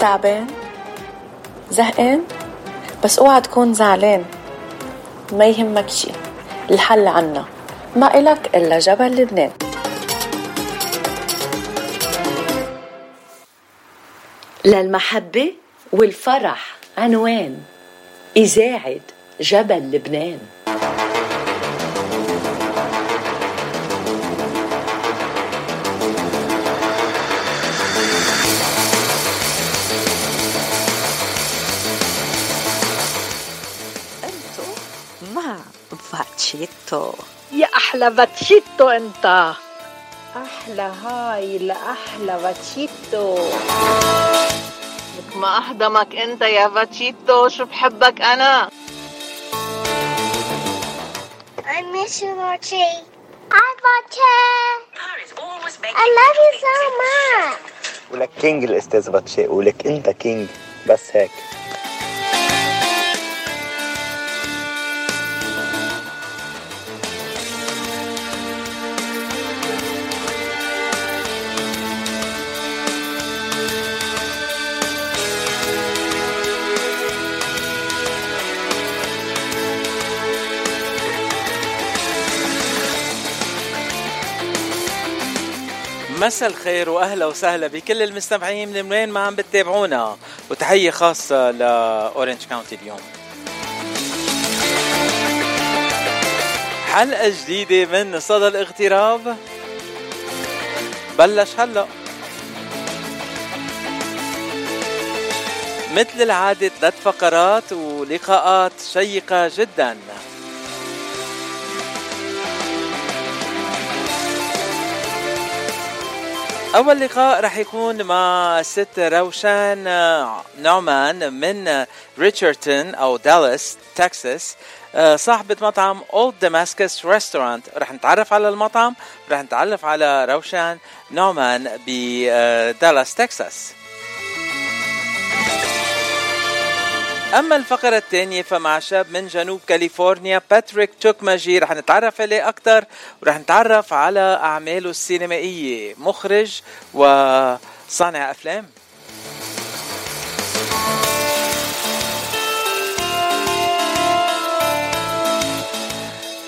تعبان؟ زهقان؟ بس اوعى تكون زعلان ما يهمك شي الحل عنا ما إلك إلا جبل لبنان للمحبة والفرح عنوان إذاعة جبل لبنان باتشيتو يا أحلى باتشيتو أنت أحلى هاي لاحلى باتشيتو ما احضمك أنت يا باتشيتو شو بحبك أنا I miss you, Archie. Hi, Archie. I love you so much. ولك كينج الأستاذ باتشي ولك أنت كينج بس هيك مساء الخير وأهلا وسهلا بكل المستمعين من وين ما عم بتتابعونا. وتحية خاصة ل Orange County اليوم. حلقة جديدة من صدى الاغتراب. بلش هلا. مثل العادة ثلاث فقرات ولقاءات شيقة جدا. أول لقاء رح يكون مع ست روشان آه، نعمان من ريتشاردسون أو دالاس تكساس آه، صاحبة مطعم Old Damascus Restaurant رح نتعرف على المطعم رح نتعرف على روشان نعمان بدالاس تكساس أما الفقرة الثانية فمع شاب من جنوب كاليفورنيا باتريك تشوكماجي رح نتعرف عليه أكثر ورح نتعرف على أعماله السينمائية. مخرج وصانع أفلام.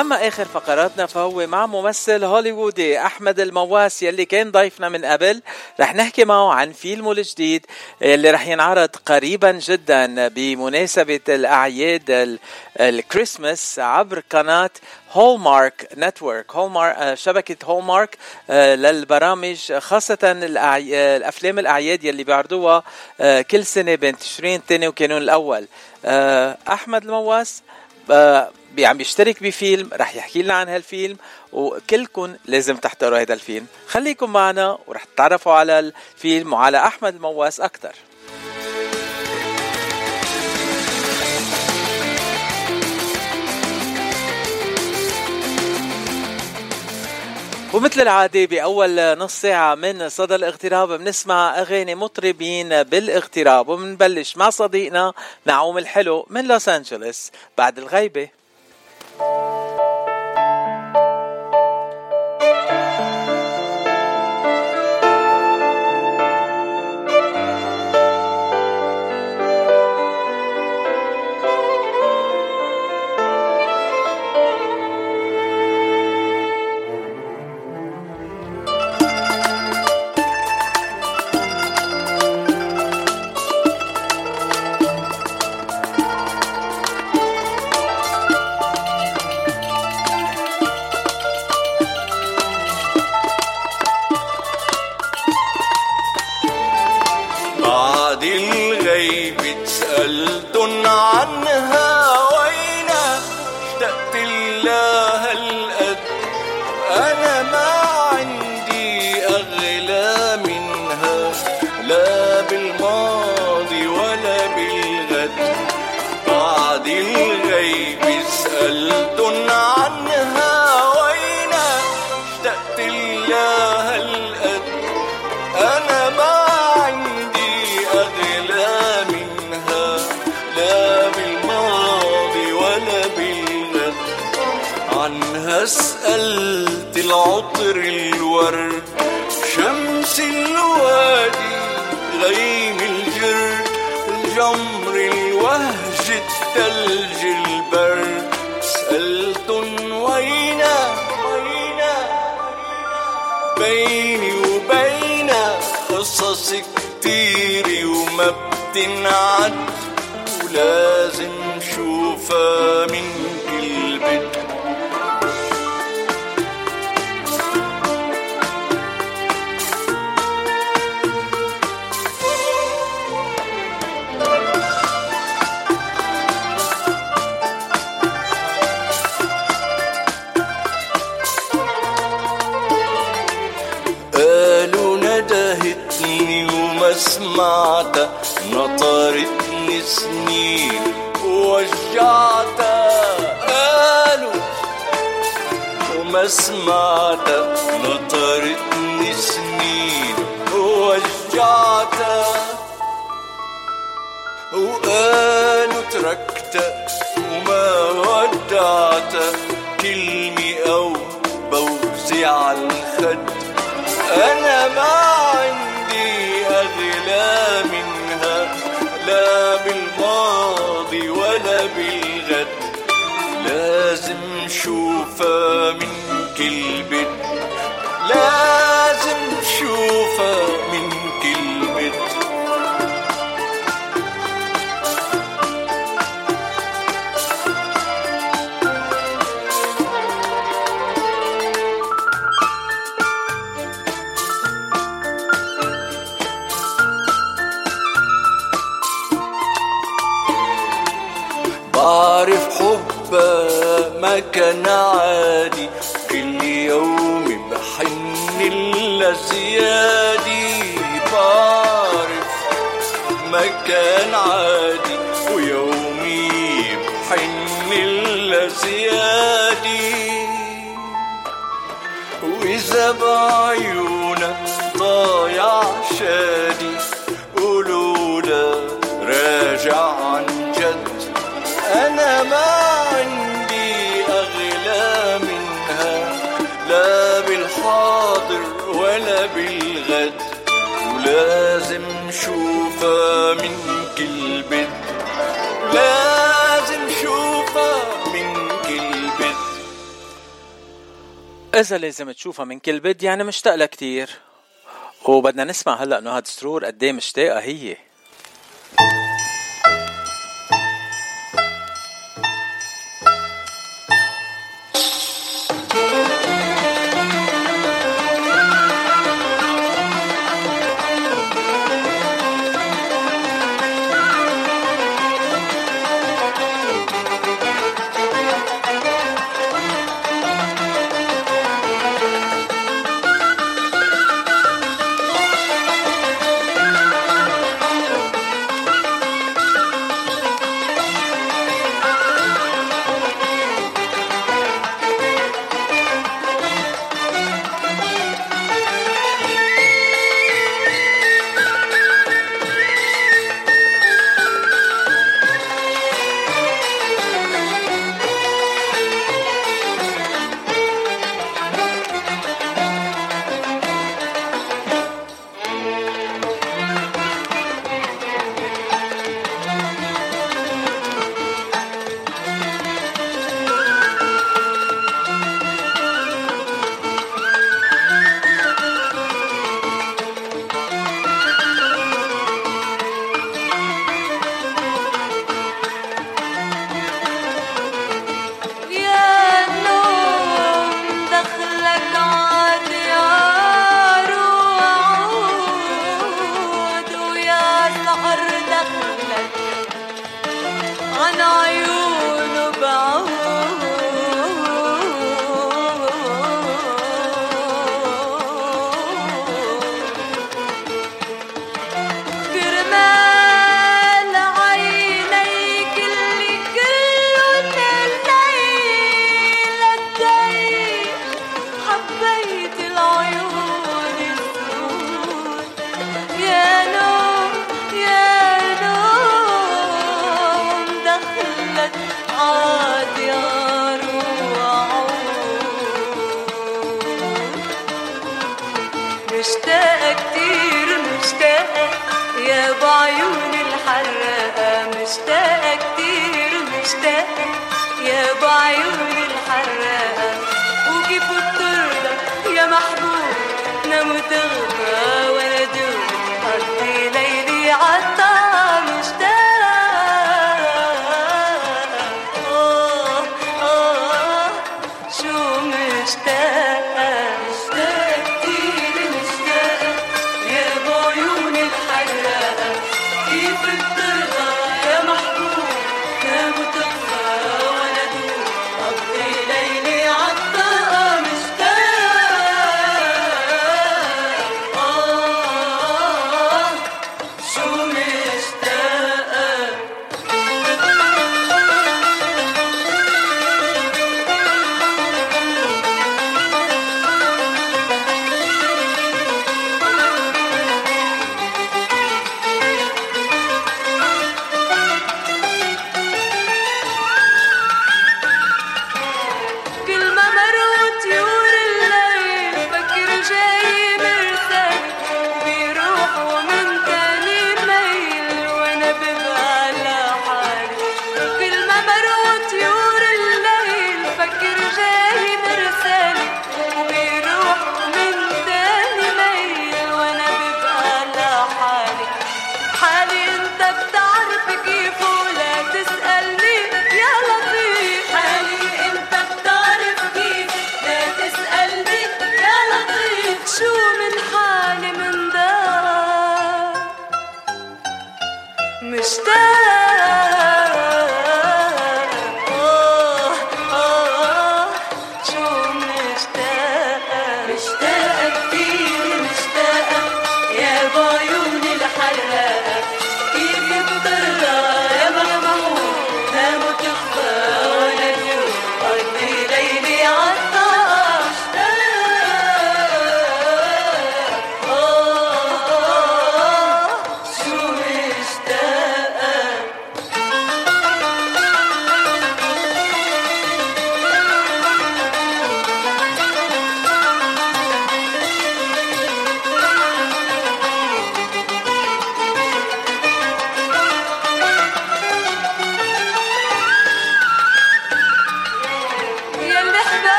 أما آخر فقراتنا فهو مع ممثل هوليوودي أحمد المواس يلي كان ضيفنا من قبل. رح نحكي معه عن فيلمه الجديد اللي رح ينعرض قريبا جدا بمناسبة الأعياد الكريسماس عبر قناة هولمارك نتورك هولمارك شبكة هولمارك آه، للبرامج خاصة الأفلام الأعياد يلي بيعرضوها آه، كل سنة بين تشرين الثاني وكانون الأول. آه، أحمد المواس عم بيشترك بفيلم رح يحكي لنا عن هالفيلم وكلكم لازم تحضروا هذا الفيلم. خليكم معنا ورح تتعرفوا على الفيلم وعلى أحمد المواس أكثر ومثل العادة بأول نص ساعة من صدى الاغتراب بنسمع أغاني مطربين بالاغتراب وبنبلش مع صديقنا نعوم الحلو من لوس أنجلوس بعد الغيبة. Bye. لازم شوفة كل بيت لازم شوفة كل بيت إذا لازم تشوفها من كل بيت يعني مشتاقة كتير وبدنا نسمع هلأ نهاد هاد سرور قد إيه مشتاقة هي.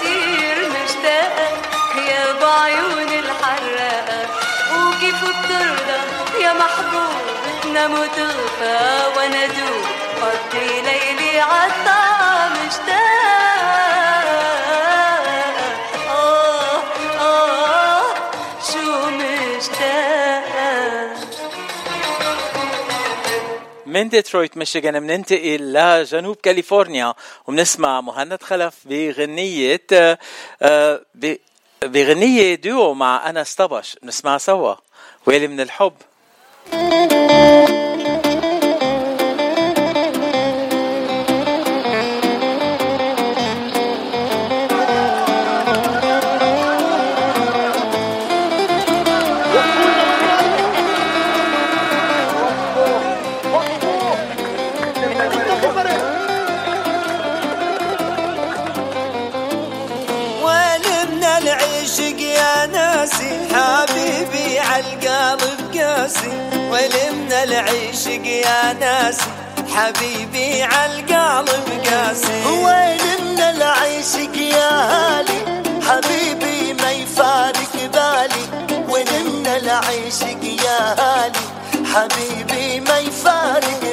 كتير مشتاقة يا بعيون الحراقة وكيف بترضى يا محبوب؟ نموت غفا وأنا دوب قضي ليلي عالطاقة من ديترويت ميشيغان بننتقل لجنوب كاليفورنيا. وبنسمع مهند خلف بغنية آه، بغنية ديو مع أنس طبش. بنسمعها سوا. ويلي من الحب. يا ناس حبيبي عالقلب قاسي. وين إن العيشك يا هالي؟ حبيبي ما يفارق بالي. وين إن العيشك يا هالي؟ حبيبي ما يفارق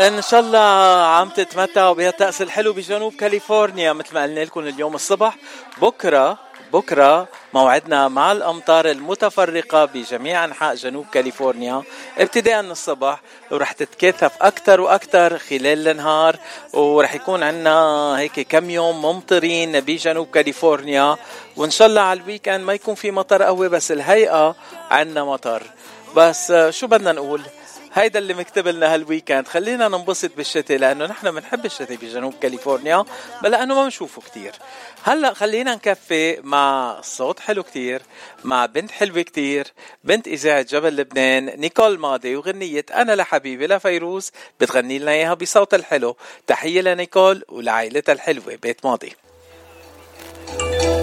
إن شاء الله عم تتمتعوا بهالطقس الحلو بجنوب كاليفورنيا مثل ما قلنا لكم اليوم الصبح. بكره بكرة موعدنا مع الأمطار المتفرقة بجميع أنحاء جنوب كاليفورنيا. ابتداء من الصبح ورح تتكاثف أكثر وأكثر خلال النهار ورح يكون عنا هيك كم يوم ممطرين بجنوب كاليفورنيا. وإن شاء الله على ال weekend ما يكون في مطر قوي بس الهيئة عنا مطر. بس آه، شو بدنا نقول؟ هيدا اللي مكتب لنا هال weekend خلينا ننبسط بالشتاء لأنه نحن بنحب الشتاء بجنوب كاليفورنيا بل لأنه ما بنشوفه كتير. هلأ خلينا نكفي مع صوت حلو كتير مع بنت حلوة كتير بنت اذاعه جبل لبنان نيكول ماضي وغنية أنا لحبيبي لفيروز بتغني لنا إياها بصوت الحلو. تحية لنيكول ولعائلتها الحلوة بيت ماضي. أنا حبيبي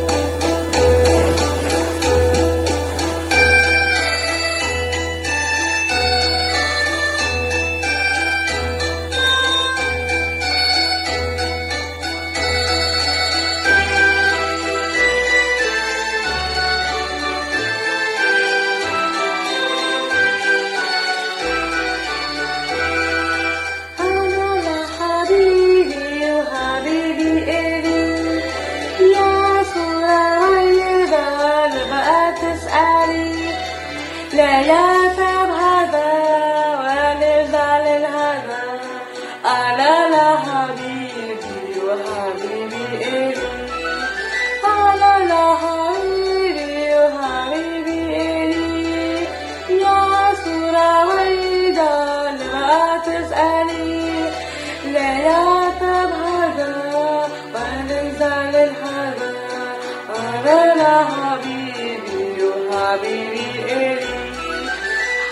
هلا حبيبي وحبيبي إلي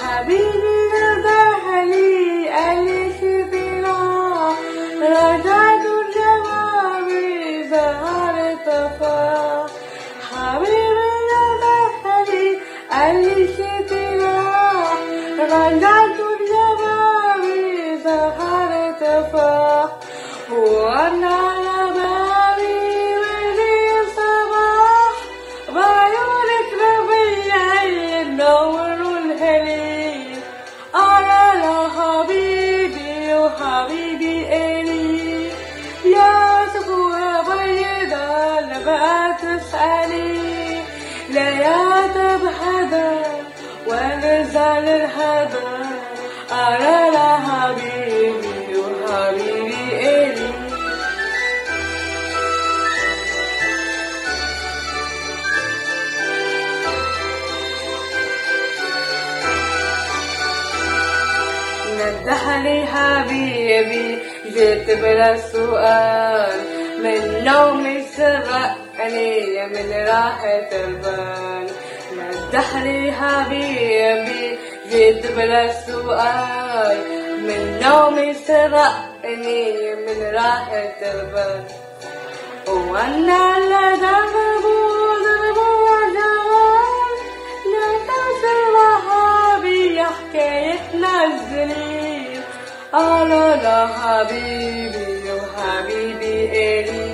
حبيبي نبهلي ألف بلا رجعت الجواب بهار طفا حبيبي نبهلي ألف بلا رجعت الجواب بهار طفا وأنا تبقى تسألي حدا بهذا ونزل الحدا أرى لا حبيبي وحبيبي إلي. ندحني حبيبي جيت بلا سؤال. من نومي سرقني من راحة البال ندهني حبيبي جيت بلا سؤال من نومي سرقني من راحة البال وأنا لا ذنبه ذنبه وجوال. لا تنسى وهابي حكايتنا الزليل. أنا لا حبيبي وحبيبي إلي.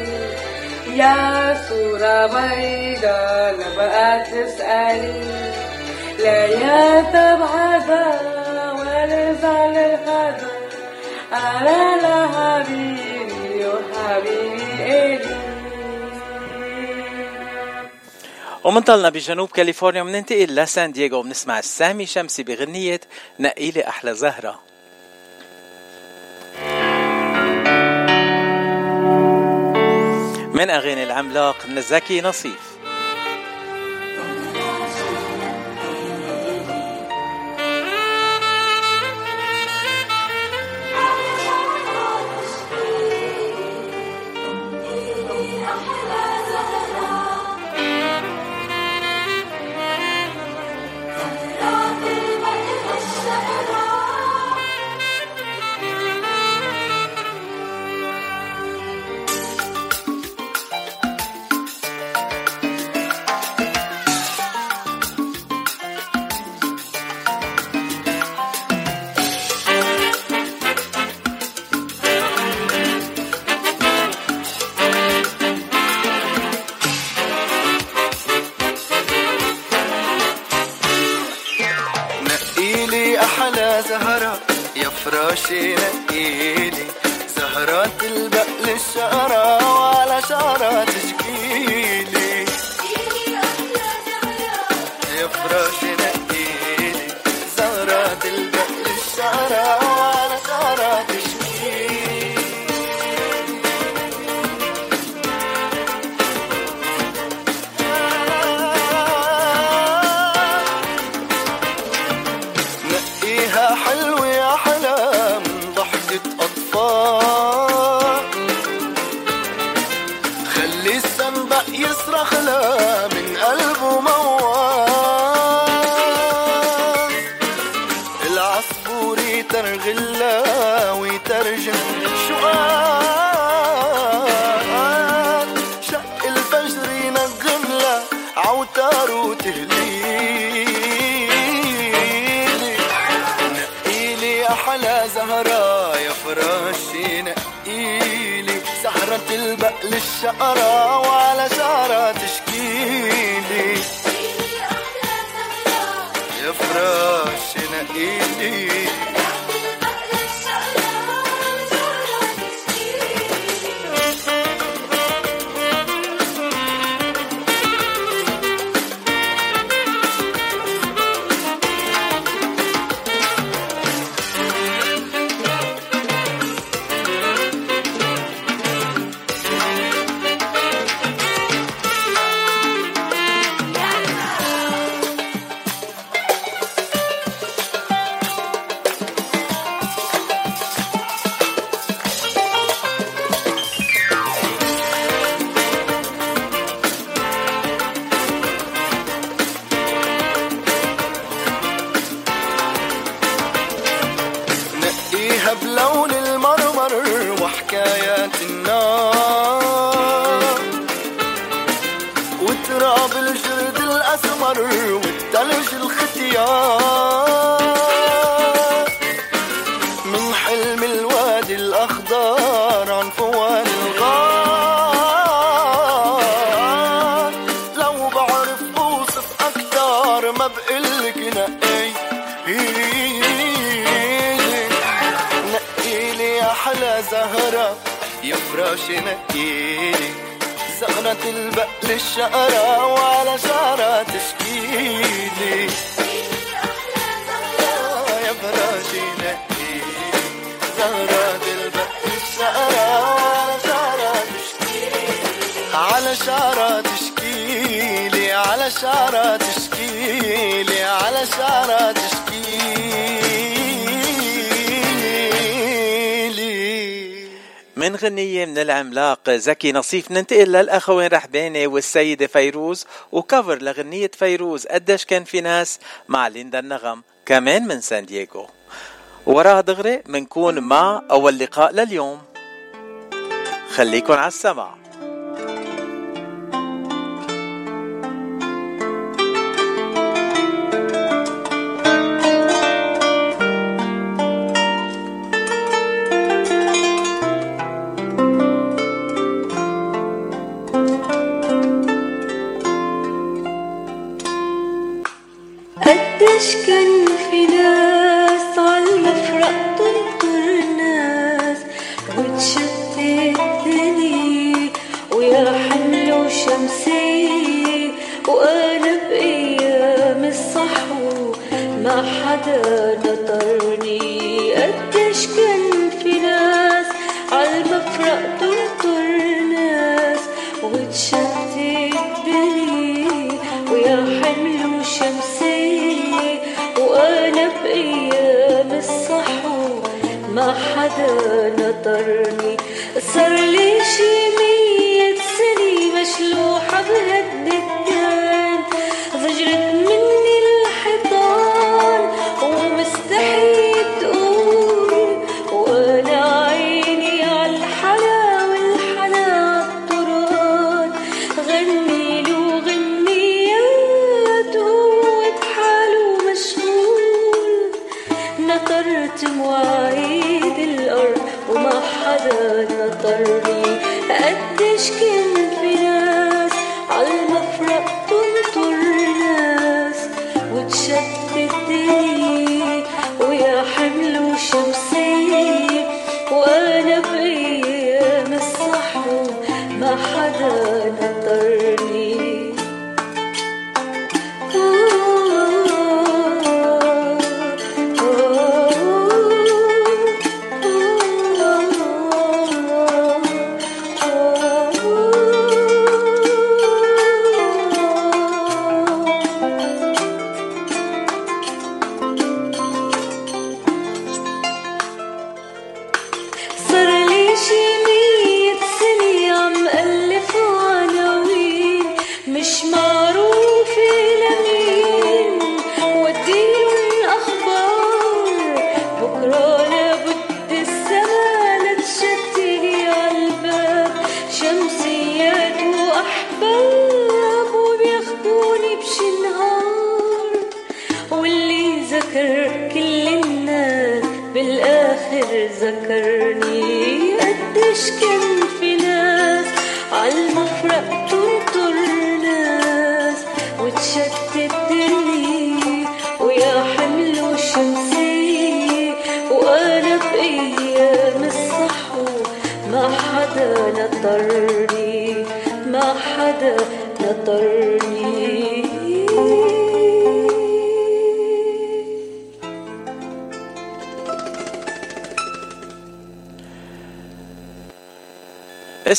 يا صورة بيضة لا بقى تسألي لا يا تبعدها ولا زعل هذا أنا لا حبيبي وحبيبي. إلي ومنطلنا بجنوب كاليفورنيا ومننتقل لسان دييغو وبنسمع سامي شمسي بغنية نقيلي أحلى زهرة. من أغاني العملاق زكي نصيف. زكي نصيف ننتقل للأخوين رحباني والسيدة فيروز وكفر لغنية فيروز قديش كان في ناس مع ليندا النغم كمان من سان دييغو. وراها دغري منكون مع أول لقاء لليوم. خليكن على السمع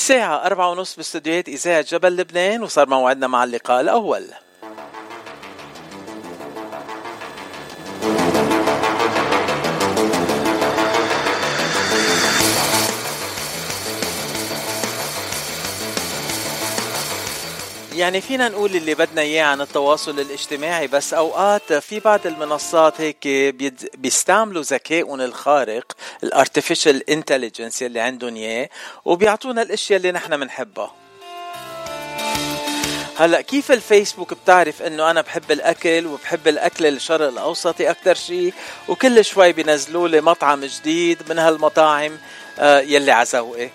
الساعة أربعة ونص باستديوهات إذاعة جبل لبنان وصار موعدنا مع اللقاء الأول. يعني فينا نقول اللي بدنا إياه عن التواصل الاجتماعي بس أوقات في بعض المنصات هيك بيستعملوا ذكائهم الخارق ال artificial intelligence اللي عندهم إياه وبيعطونا الأشياء اللي نحن بنحبها هلأ كيف الفيسبوك بتعرف إنه أنا بحب الأكل وبحب الأكل الشرق الأوسطي أكثر شيء وكل شوي بينزلوا لي مطعم جديد من هالمطاعم آه، يلي على ذوقي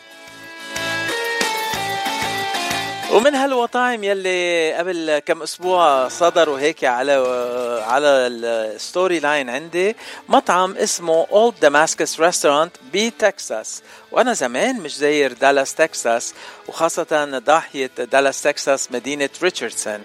ومن هالمطاعم يلي قبل كم أسبوع صدروا هيك على على ال story line عندي مطعم اسمه Old Damascus Restaurant بتكساس. وأنا زمان مش زاير دالاس تكساس وخاصة ضاحية دالاس تكساس مدينة ريتشاردسون.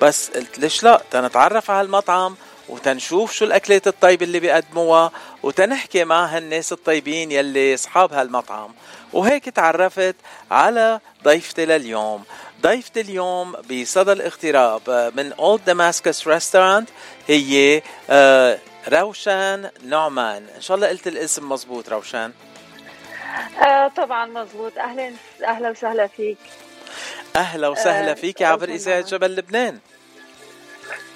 بس قلت ليش لا؟ تنتعرف على المطعم وتنشوف شو الأكلات الطيبة اللي بيقدموها وتنحكي مع هالناس الطيبين يلي أصحاب هالمطعم. وهيك تعرفت على ضيفتي لليوم. ضيفتي اليوم بصدى الاغتراب من Old Damascus Restaurant هي آه، روشان نعمان. إن شاء الله قلت الاسم مزبوط روشان؟ آه طبعا مزبوط أهلا أهلا وسهلا فيك. أهلا وسهلا آه فيك عبر اذاعه جبل لبنان.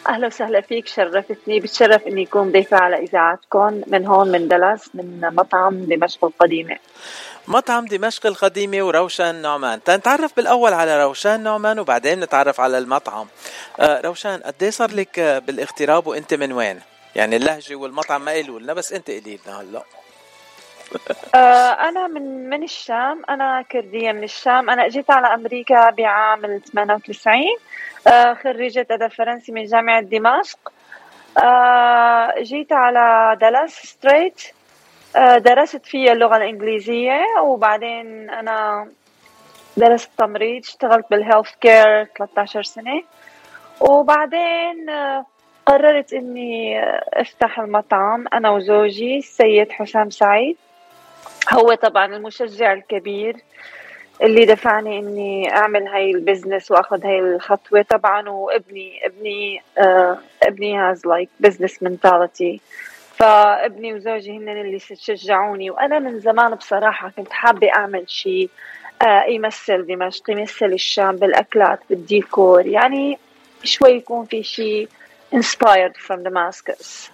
أهلا وسهلا فيك شرفتني. بتشرف إني أكون ضيفة على إذاعتكم من هون من دلاس من مطعم دمشق القديمة. مطعم دمشق القديمة وروشان نعمان. تنتعرف بالأول على روشان نعمان وبعدين نتعرف على المطعم. آه روشان قد إيه صار لك بالاغتراب وأنت من وين؟ يعني اللهجة والمطعم ما قالوا لنا بس أنت قولي لنا هلا. آه أنا من من الشام أنا كردية من الشام. أنا أجيت على أمريكا بعام 98 آه خريجة أدب فرنسي من جامعة دمشق. آه جيت على دالاس straight. آه درست فيها اللغة الإنجليزية وبعدين أنا درست تمريض اشتغلت بال health care 13 سنة. وبعدين آه قررت إني أفتح المطعم أنا وزوجي السيد حسام سعيد. هو طبعا المشجع الكبير اللي دفعني إني أعمل هاي ال business وأخذ هاي الخطوة. طبعا وابني ابني آه ابني has like business mentality فابني وزوجي هن اللي شجعوني وأنا من زمان بصراحة كنت حابة أعمل شيء آه يمثل دمشق يمثل الشام بالأكلات بالديكور يعني شوي يكون في شيء inspired from Damascus.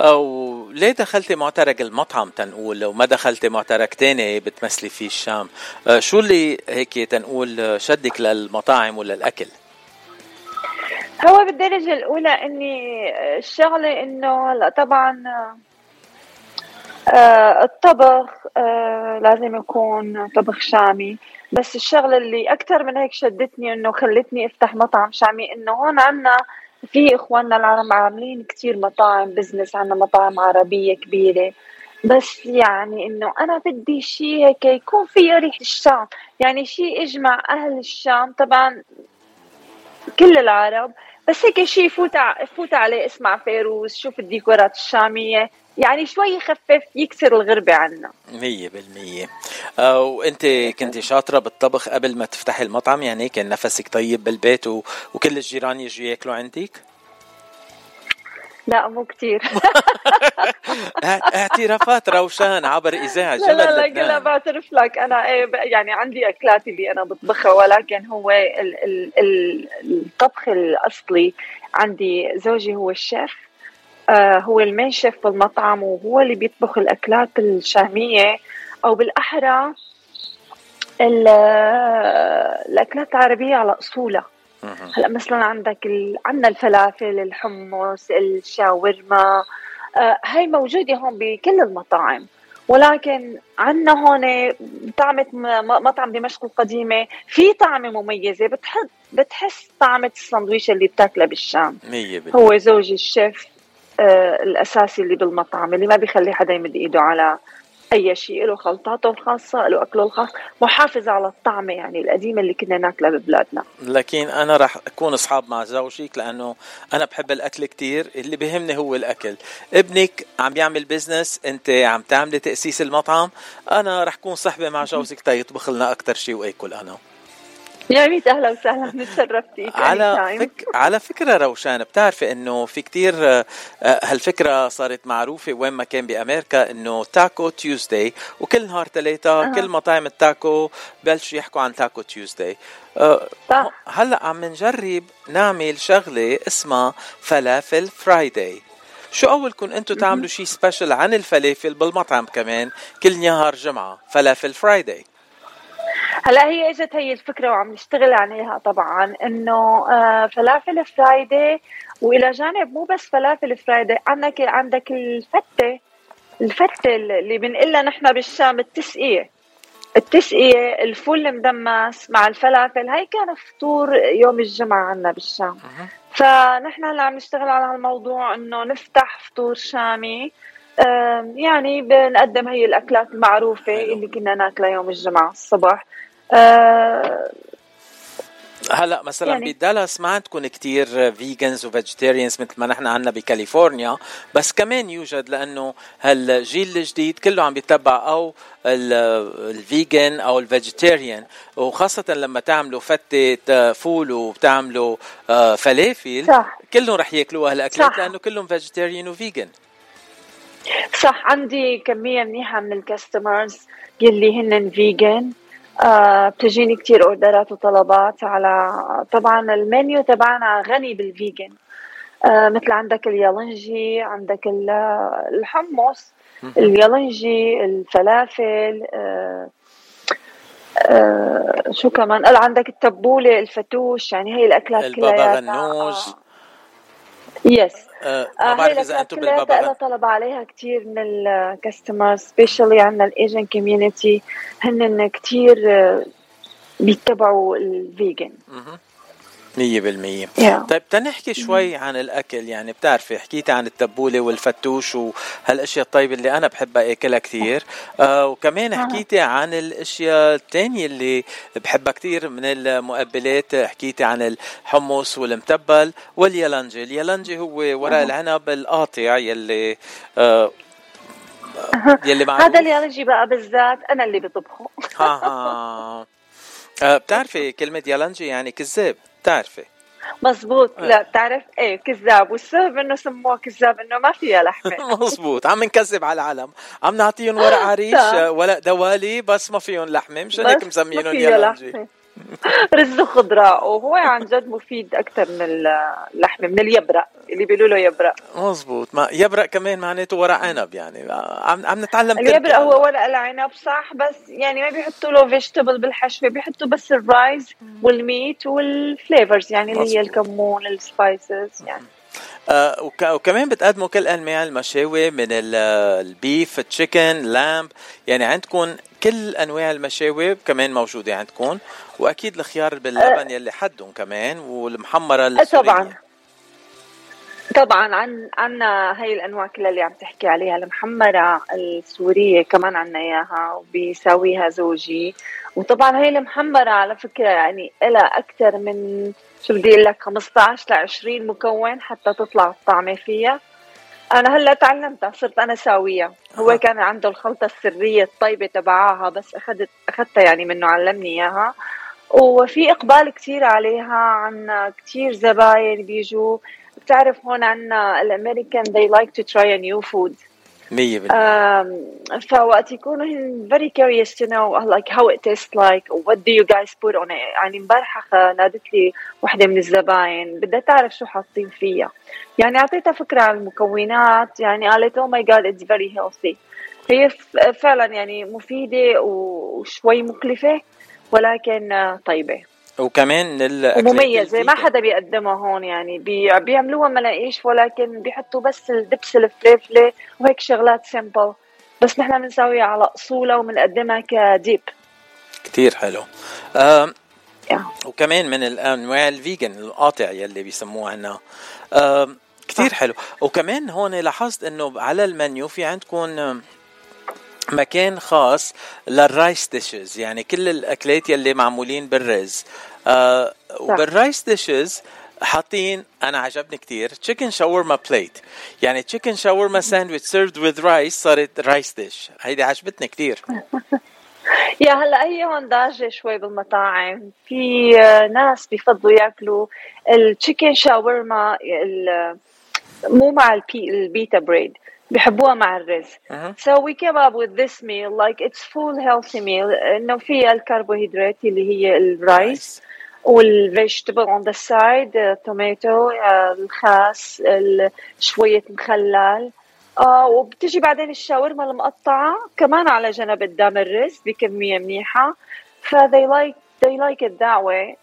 أو ليه دخلتي معترك المطعم تنقول؟ وما دخلتي معترك تاني بتمثلي فيه الشام. آه، شو اللي هيك تنقول شدك للمطاعم وللأكل هو بالدرجة الأولى إني الشغلة إنه هلا طبعا آه الطبخ آه لازم يكون طبخ شامي. بس الشغلة اللي أكثر من هيك شدتني إنه خلتني أفتح مطعم شامي إنه هون عنا في إخواننا العرب عاملين كتير مطاعم بزنس عنا مطاعم عربية كبيرة. بس يعني إنه أنا بدي شيء هيك يكون فيه ريح الشام. يعني شيء يجمع أهل الشام. طبعا كل العرب بس هيك شيء فوت فوت عليه اسمع فيروز شوف الديكورات الشامية يعني شوي يخفف يكسر الغربة عنا. مية بالمية. آه، وأنت كنت شاطرة بالطبخ قبل ما تفتحي المطعم يعني كان نفسك طيب بالبيت و... وكل الجيران يجوا ياكلوا عندك؟ لا مو كتير. اعترافات روشان عبر إذاعة جبل لا لا لا, لا بعترف لك. أنا إيه يعني عندي أكلات اللي أنا بطبخها ولكن هو ال ال ال الطبخ الأصلي عندي زوجي هو الشيف. آه هو المين شيف بالمطعم وهو اللي بيطبخ الأكلات الشامية أو بالأحرى الأكلات العربية على أصولها. هلا مثلا عندك ال... عندنا الفلافل الحمص الشاورما آه هاي موجودة هون بكل المطاعم. ولكن عندنا هون طعمة مطعم دمشق القديمة في طعمة مميزة بتحس بتحس طعمة السندويشة اللي بتاكلها بالشام. هو زوجي الشيف آه الأساسي اللي بالمطعم اللي ما بيخلي حدا يمد إيده على أي شيء له خلطاته الخاصة له أكله الخاص. محافظ على الطعمة يعني القديمة اللي كنا ناكلها ببلادنا. لكن أنا راح أكون أصحاب مع زوجك لأنه أنا بحب الأكل كتير. اللي بيهمني هو الأكل. ابنك عم يعمل business أنت عم تعملي تأسيس المطعم. أنا راح أكون صحبه مع جوزك تيطبخ لنا أكثر شيء وأكل أنا. يا ريت أهلا وسهلا نتشرف فيك على فك... على فكرة روشان بتعرفي إنه في كتير آه، هالفكرة صارت معروفة وين ما كان بأمريكا إنه Taco Tuesday وكل نهار ثلاثة أه. كل مطاعم التاكو بلشوا يحكوا عن Taco Tuesday. أه هلأ عم نجرب نعمل شغلة اسمها فلافل Friday. شو قولكم أنتم تعملوا شيء special عن الفلافل بالمطعم كمان كل نهار جمعة فلافل Friday. هلا هي اجت هي الفكرة وعم نشتغل عليها طبعا إنه آه، فلافل Friday وإلى جانب مو بس فلافل Friday عندك عندك الفتة الفتة اللي بنقول لها نحن بالشام التسقية. التسقية الفول المدمس مع الفلافل هاي كان فطور يوم الجمعة عنا بالشام. فنحن هلا عم نشتغل على هالموضوع إنه نفتح فطور شامي. يعني بنقدم هي الأكلات المعروفة اللي كنا ناكلها يوم الجمعة الصبح هلا مثلا يعني بدالاس ما عندكم كتير vegans و vegetarians مثل ما نحن عندنا بكاليفورنيا بس كمان يوجد لأنه هالجيل الجديد كله عم بيتبع أو ال- ال vegan أو ال vegetarian وخاصة لما تعملوا فتة فول وبتعملوا آه، فلافل صح. كلهم رح ياكلوا هالأكلات. لأنه كلهم vegetarian و vegan صح عندي كمية منيحة من ال customers يلي هن vegan آه بتجيني كتير اوردرات وطلبات على طبعا المنيو تبعنا غني بال vegan آه مثل عندك اليالنجي عندك ال- الحمص اليالنجي الفلافل آه آه شو كمان؟ قال عندك التبولة الفتوش يعني هي الأكلات البابا كلها غنوج. Yes آه، آه ما هي بعرف إذا أنتم بالبابا. غنوج طلب عليها كثير من ال customer especially عندنا ال Asian community هن كثير بيتبعوا ال vegan مية بالمية. Yeah. طيب تنحكي شوي عن الأكل. يعني بتعرفي حكيتي عن التبولة والفتوش وهالأشياء الطيبة اللي أنا بحبها أكلها كتير آه وكمان حكيتي عن الأشياء التانية اللي بحبها كتير من المقبلات. حكيتي عن الحمص والمتبل واليالنجي اليالنجي هو ورق. العنب القاطع يلي آه يلي معروف. هذا اللي يجي بقى بالذات أنا اللي بطبخه. ها ها آه بتعرفي كلمة يالنجي يعني كذاب. بتعرفي مزبوط. لا بتعرف إيه كذاب. والسبب إنه سموه كذاب إنه ما فيها لحمة. مزبوط. عم نكذب على العالم عم نعطيهم ورق عريش. آه، ورق دوالي بس ما فيهم لحمة. مشان هيك مسمينهم لحمة. رز وخضراء وهو عن جد مفيد أكثر من اللحمة من اليبرق اللي بيقولوا له يبرق. مزبوط ما يبرق كمان معناته ورق عنب يعني. عم عم نتعلم اليبرق هو ورق العنب صح؟ بس يعني ما بيحطوا له vegetable بالحشوة بيحطوا بس ال rice وال meat وال flavors يعني اللي هي. الكمون ال spices يعني. آه وك- وكمان بتقدموا كل أنواع المشاوي من ال- ال beef chicken lamb يعني عندكم كل أنواع المشاوي كمان موجودة عندكم وأكيد الخيار باللبن يلي حدهم كمان والمحمرة السورية. طبعا. طبعا عن عنا هاي الأنواع كلها اللي عم تحكي عليها المحمرة السورية كمان عنا إياها وبيساويها زوجي. وطبعا هاي المحمرة على فكرة يعني لها أكثر من شو بدي أقول لك 15 ل 20 مكون حتى تطلع الطعمة فيها. أنا هلأ تعلمتها صرت أنا ساويها هو كان عنده الخلطة السرية الطيبة تبعها بس اخذت أخذتها يعني منه علمني إياها. وفي إقبال كثير عليها عنا كثير زباين بيجوا. بتعرف هون عنا الأمريكان they like to try a new food. مية بالمية. Um, فوقت يكونوا هن very curious to know like how it tastes like what do you guys put on it? يعني امبارحة نادت لي وحدة من الزباين بدها تعرف شو حاطين فيها. يعني أعطيتها فكرة عن المكونات يعني قالت oh my god it's very healthy. هي فعلا يعني مفيدة وشوي مكلفة ولكن آه، طيبة. وكمان الاكلات ومميزة ما. حدا بيقدمها هون يعني بي بيعملوها مناقيش ولكن بيحطوا بس الدبس الفليفلة وهيك شغلات simple بس نحن بنسويها على اصولها وبنقدمها ك dip. كتير حلو. Yeah. وكمان من الأنواع ال vegan القاطع يلي بيسموه عنا آم، كتير حلو. وكمان هون لاحظت إنه على المنيو في عندكم مكان خاص لل rice dishes يعني كل الأكلات يلي معمولين بالرز. آه وبال rice dishes حاطين أنا عجبني كتير chicken شاورما plate يعني chicken شاورما sandwich served with rice صارت rice dish هيدي عجبتني كتير. Yeah هلا هي هون دارجة شوي بالمطاعم. في آه، ناس بيفضلوا ياكلوا ال chicken شاورما مو مع ال pi- ال pita bread بيحبوها مع الرز. So we came up with this meal like it's full healthy meal. إنه فيها الكربوهيدرات اللي هي ال rice وال vegetable on the side tomato الخاص ال- شوية مخلل. آه وبتجي بعدين الشاورما المقطعة كمان على جنب قدام الرز بكمية منيحة. ف they like they like it that way.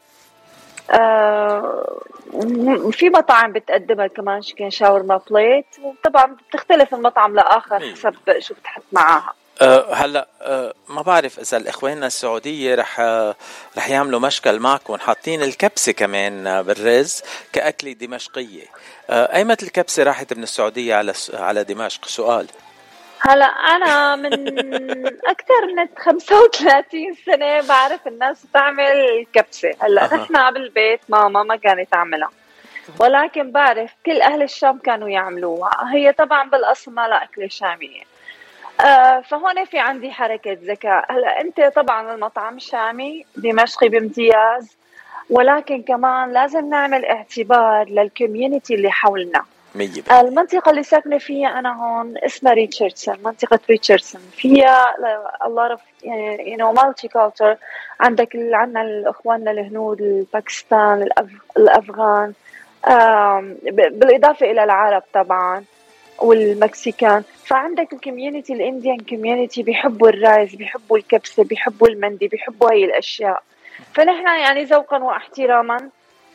في مطاعم بتقدمها كمان شكل شاورما بليت وطبعا بتختلف من مطعم لآخر حسب شو بتحط معاها. أه هلا أه ما بعرف إذا الإخواننا السعودية رح أه رح يعملوا مشكل معكم. حاطين الكبسة كمان آه، بالرز كأكلة دمشقية. أه ايمت الكبسه راحت من السعودية على على دمشق؟ سؤال. هلا أنا من أكثر من 35 سنة بعرف الناس تعمل كبسة. هلا أها. نحن بالبيت ماما ما كانت تعملها. ولكن بعرف كل أهل الشام كانوا يعملوها. هي طبعا بالأصل ما لها أكلة شامية. آه فهون في عندي حركة ذكاء. هلا أنت طبعا المطعم الشامي دمشقي بامتياز. ولكن كمان لازم نعمل اعتبار لل community اللي حولنا. مية المنطقة اللي ساكنة فيها أنا هون اسمها ريتشاردسون منطقة ريتشاردسون. فيها a lot of يعني you know multi culture عندك عندنا الإخواننا الهنود الباكستان الأف- الأفغان بالإضافة إلى العرب طبعا والمكسيكان. فعندك ال community ال Indian community بيحبوا ال rice بيحبوا الكبسة بيحبوا المندي بيحبوا هاي الأشياء. فنحن يعني ذوقا واحتراما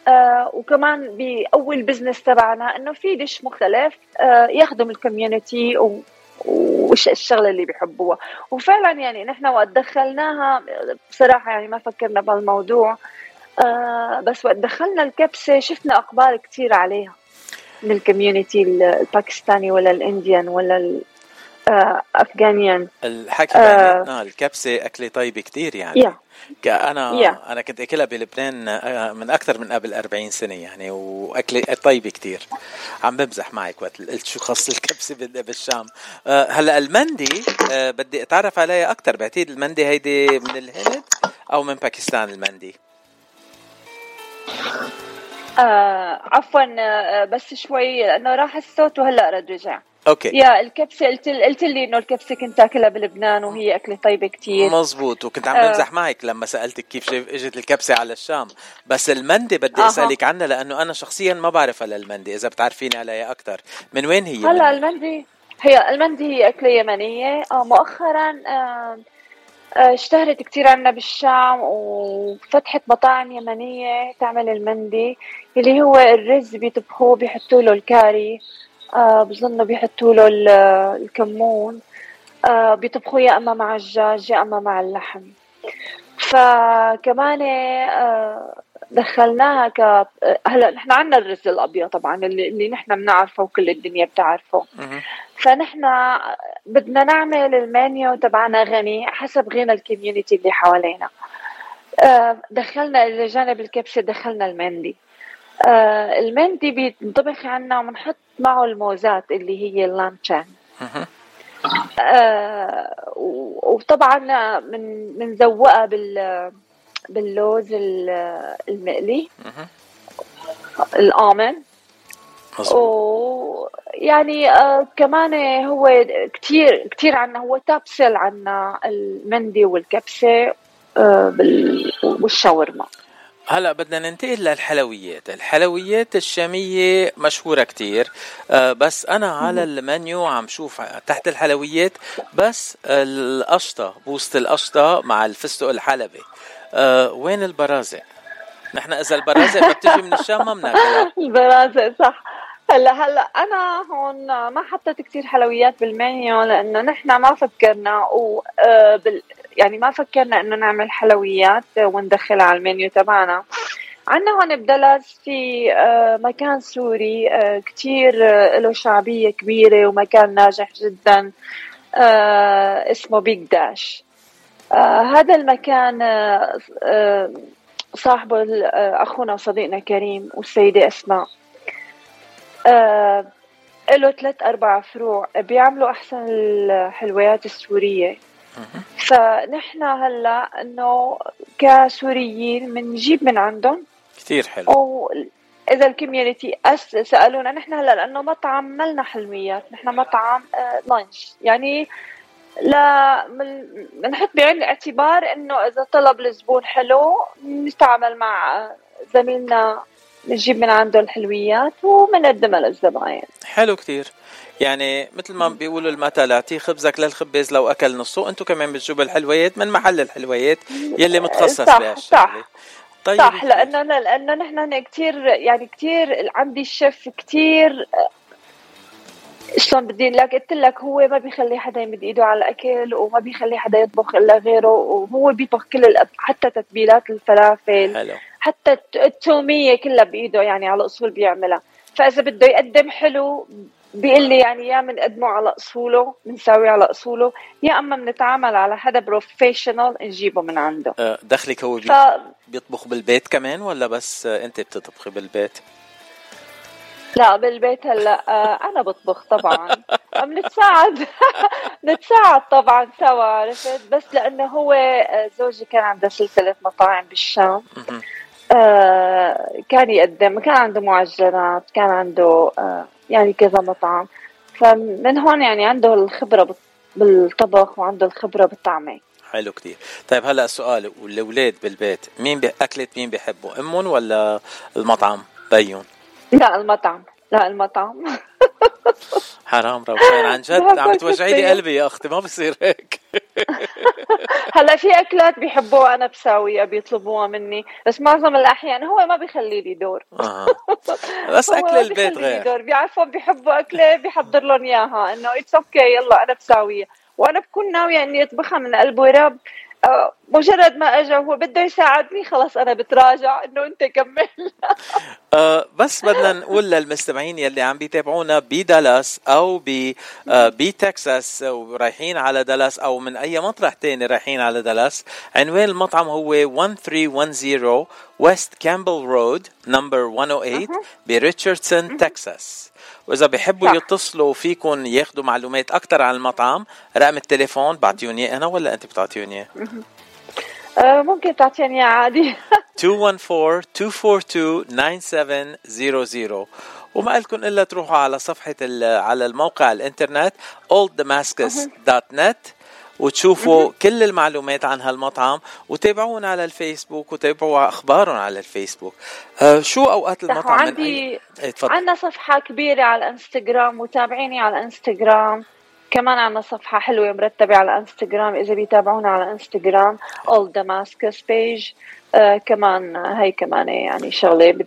آه وكمان بأول business تبعنا إنه في dish مختلف آه يخدم ال community و وش الشغلة اللي بيحبوها. وفعلا يعني نحن وقت دخلناها بصراحة يعني ما فكرنا بالموضوع آه بس وقت دخلنا الكبسة شفنا أقبال كتير عليها من ال community الباكستاني ولا ال Indian ولا الافغانيان الحكي آه. بيناتنا الكبسة أكلة طيبة كتير يعني. ك- أنا Yeah. أنا كنت أكلها بلبنان آه، من أكثر من قبل 40 سنة يعني وأكلة طيبة كتير. عم بمزح معك وقت قلت شو خص الكبسة بال- بالشام. آه، هلأ المندي آه، بدي أتعرف عليها أكثر بعتقد المندي هيدي من الهند أو من باكستان المندي. آه عفوا آه بس شوي لأنه راح الصوت وهلأ رد رجع. okay. yeah الكبسة قلت قلت لي إنه الكبسة كنت اكلها بلبنان وهي أكلة طيبة كتير. مزبوط وكنت عم آه. بمزح معك لما سألتك كيف إجت الكبسة على الشام. بس المندي بدي. أسألك عنها لأنه أنا شخصيا ما بعرف على المندي إذا بتعرفيني عليها أكثر من وين هي؟ هلا من- المندي هي المندي هي أكلة يمنية. آه مؤخرا آه اشتهرت كتير عنا بالشام وفتحت مطاعم يمنية تعمل المندي اللي هو الرز بيطبخوه بيحطوا له الكاري. آه بظنوا بيحطوا له ال- الكمون. آه بيطبخوه يا أما مع الدجاج يا أما مع اللحم. فكمان آه دخلناها ك هلا نحن عندنا الرز الأبيض طبعا اللي, اللي نحن بنعرفه وكل الدنيا بتعرفه. فنحن بدنا نعمل المنيو تبعنا غني حسب غنى الكوميونتي اللي حوالينا. آه، دخلنا إلى جانب الكبسه دخلنا المندي. آه، المندي بينطبخ عنا وبنحط معه الموزات اللي هي اللانشان. آه، وطبعا من بنزوقها بال باللوز ال- المقلي. الآمن. ويعني آه كمان هو كتير كتير عنا هو توب سيل عنا المندي والكبسة آه بال والشاورما. هلا بدنا ننتقل للحلويات. الحلويات الشامية مشهورة كتير. آه، بس أنا على المنيو عم شوف تحت الحلويات بس القشطة بوسط القشطة مع الفستق الحلبي آه، وين البرازق؟ نحن إذا البرازق ما بتجي من الشام ما بناكلها. البرازة صح. هلا هلا أنا هون ما حطيت كتير حلويات بالمنيو لأنه نحن ما فكرنا و آه، يعني ما فكرنا إنه نعمل حلويات وندخلها على المنيو تبعنا. عنا هون بدلس في آه، مكان سوري آه، كتير آه، له شعبية كبيرة ومكان ناجح جدا اسمه بيج داش هذا المكان صاحبه أخونا وصديقنا كريم والسيدة أسماء. له ثلاث أربع فروع بيعملوا أحسن الحلويات السورية. فنحن هلا إنه كسوريين بنجيب من عندهم. كتير حلو. واذا ال community أس سألونا نحن هلا لأنه مطعم ملنا حلويات نحن مطعم آه lunch يعني لا بنحط بعين الاعتبار إنه إذا طلب الزبون حلو نتعامل مع آه، زميلنا نجيب من عنده الحلويات وبنقدمها للزباين حلو كتير. يعني مثل ما بيقولوا المثل أعطيه خبزك للخباز لو أكل نصه أنتم كمان بتجيبوا الحلويات من محل الحلويات يلي متخصص صح، بهالشغلة. طيب صح لأنه لأنه نحن كثير يعني كثير عندي الشيف كثير شلون بدي لك؟ قلت لك هو ما بيخلي حدا يمد إيده على الأكل وما بيخلي حدا يطبخ إلا غيره وهو بيطبخ كل الأب... حتى تتبيلات الفلافل حلو. حتى الت- التومية كلها بإيده يعني على أصول بيعملها. فإذا بده يقدم حلو بيقول لي يعني يا بنقدمه على أصوله بنساويه على أصوله يا أما بنتعامل على حدا professional نجيبه من عنده. آه، دخلك هو ف... بي- بيطبخ بالبيت كمان ولا بس آه، أنت بتطبخي بالبيت؟ لا بالبيت هلا آه، أنا بطبخ طبعا. بنتساعد نتساعد. طبعا سوا عرفت؟ بس لأنه هو آه، زوجي كان عنده سلسلة مطاعم بالشام. آه، كان يقدم كان عنده معجنات كان عنده يعني كذا مطعم. فمن هون يعني عنده الخبرة بال- بالطبخ وعنده الخبرة بالطعمة. حلو كتير. طيب هلا السؤال والاولاد بالبيت مين بي... أكلة مين بيحبوا أمهم ولا المطعم بيون لا المطعم. لا المطعم. حرام روشان عن جد عم توجعي لي. قلبي يا أختي ما بصير هيك. هلا في أكلات بيحبوها أنا بساويها بيطلبوها مني. بس معظم الأحيان هو ما بيخلي لي دور. آه. بس أكل البيت غير. دور. بيعرفوا بيحبوا أكلة بيحضر لهم إياها. إنه it's okay يلا أنا بساويها. وأنا بكون ناوية إني أطبخها من قلب ورب. مجرد ما اجى وهو بده يساعدني خلص أنا بتراجع إنه أنت كمل. آه بس بدنا نقول للمستمعين يلي عم بيتابعونا بدالاس أو ب آه بتكساس ورايحين على دالاس أو من أي مطرح تاني رايحين على دالاس عنوان المطعم هو 1310 West Campbell Road نمبر 108 بريتشاردسون تكساس وإذا بيحبوا صح. يتصلوا فيكم ياخذوا معلومات أكثر عن المطعم رقم التليفون بعطيوني اياه أنا ولا أنت بتعطيوني؟ اياه ممكن تعطيني إياه عادي 214-242-9700 وما لكم إلا تروحوا على صفحة على الموقع الإنترنت olddamascus.net وتشوفوا كل المعلومات عن هالمطعم وتابعونا على الفيسبوك وتابعوا أخبارهم على الفيسبوك. آه شو أوقات المطعم من وعندي اي إيه، عندنا صفحة كبيرة على الإنستغرام وتابعيني على الإنستغرام. كمان عندنا صفحة حلوة مرتبة على الإنستغرام إذا بيتابعونا على الإنستغرام. All Damascus page. آه كمان هي كمان يعني شغلة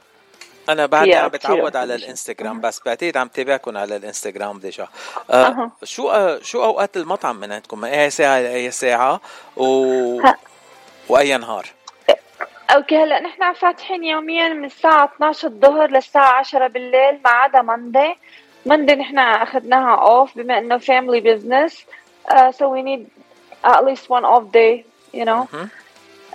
أنا فيها عم بتعود على. الإنستغرام بس بعتقد عم تابعكم على الإنستغرام déjà. آه. شو آه شو أوقات المطعم من عندكم من اي ساعة لاي ساعة؟ و... وأي نهار؟ okay هلأ نحن فاتحين يوميا من الساعة 12 الظهر للساعة 10 بالليل ما عدا Monday Monday نحن أخذناها off بما إنه family business we need at least one off day you know. مهم.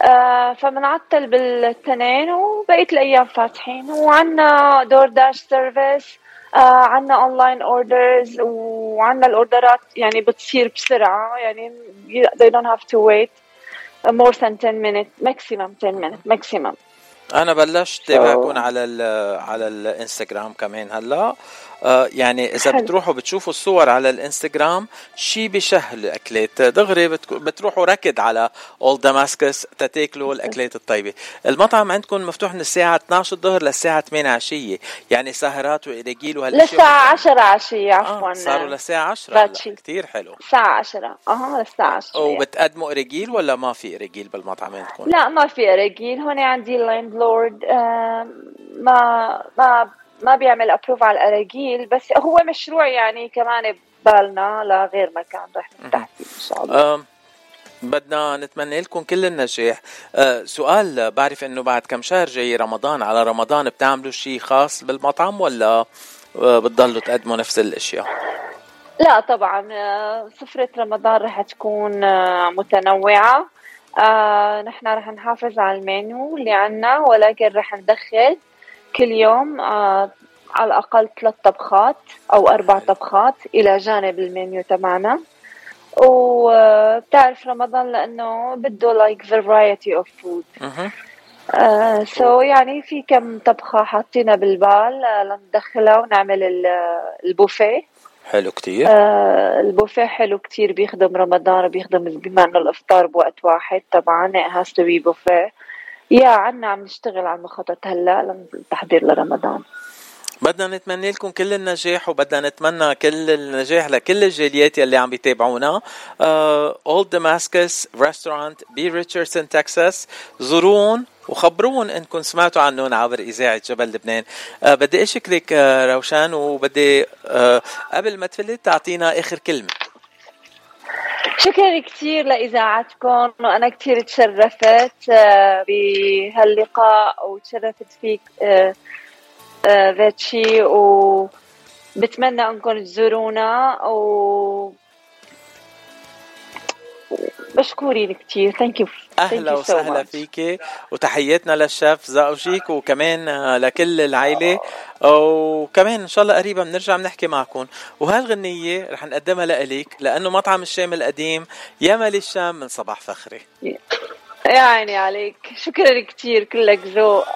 آه فبنعطل بالتنين وبقية الأيام فاتحين. وعنا DoorDash service آه عنا online orders وعنا الأوردرات يعني بتصير بسرعة يعني they don't have to wait more than 10 minutes maximum 10 minutes maximum. أنا بلشت تابعكم على ال على الإنستغرام كمان هلا. يعني إذا حلو. بتروحوا بتشوفوا الصور على الإنستغرام شي بشه الاكلات دغري بتروحوا ركض على اول دماسكس تتاكلوا الأكلات الطيبة. المطعم عندكم مفتوح من الساعة 12 الظهر للساعة 8 عشية. يعني سهرات وإراجيل وهالاشياء للساعة 10 عشية عفوا. آه صاروا للساعه 10 باتشي. كثير حلو. الساعة 10 أها للساعة 10 وبتقدموا إراجيل ولا ما في إراجيل بالمطعم عندكم؟ لا ما في اراجيل هون عندي ال landlord ما ما ما بيعمل approve على الأراجيل بس هو مشروع يعني كمان ببالنا لغير مكان رح نفتح فيه إن شاء الله. بدنا نتمنى لكم كل النجاح. آه سؤال بعرف إنه بعد كم شهر جاي رمضان على رمضان بتعملوا شيء خاص بالمطعم ولا آه بتضلوا تقدموا نفس الأشياء؟ لا طبعا آه، سفرة رمضان رح تكون آه، متنوعة. آه، نحن رح نحافظ على المنيو اللي عنا ولكن رح ندخل كل يوم آه، على الأقل ثلاث طبخات أو أربع طبخات إلى جانب المنيو تبعنا وبتعرف رمضان لأنه بده like variety of food. مهم. آه سو يعني في كم طبخة حاطينها بالبال آه لندخلها ونعمل ال- البوفيه. حلو كتير. آه البوفيه حلو كتير بيخدم رمضان وبيخدم بما إنه الإفطار بوقت واحد طبعا it has to be buffet. يا عنا عم نشتغل على المخطط هلا للتحضير لرمضان. بدنا نتمنى لكم كل النجاح وبدنا نتمنى كل النجاح لكل الجاليات يلي عم بيتابعونا. Old Damascus Restaurant بريتشاردسون تكساس زورون وخبرون إنكم سمعتوا عنهم عبر إذاعة جبل لبنان. آه بدي أشكرك آه روشان وبدي آه قبل ما تفلت تعطينا آخر كلمة. شكرا كثير لإذاعتكم. وأنا كثير تشرفت آه، بهاللقاء وتشرفت فيك آه، آه، فيكي و بتمنى أنكم تزورونا و مشكورين كثير thank you أهلا وسهلا فيكي وتحياتنا للشيف زاوجيك وكمان لكل العائله وكمان إن شاء الله قريبا بنرجع بنحكي معكم. وهالغنية رح نقدمها لإليك لأنه مطعم الشام القديم يمل الشام من صباح فخري. يا عيني عليك. شكرا كثير كلك ذوق.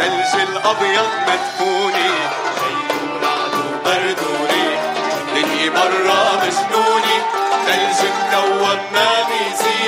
التلج الأبيض مدفوني. شي ورعد وبرد وريح دنيا برا مجنوني. ثلج مكون ما بيزيد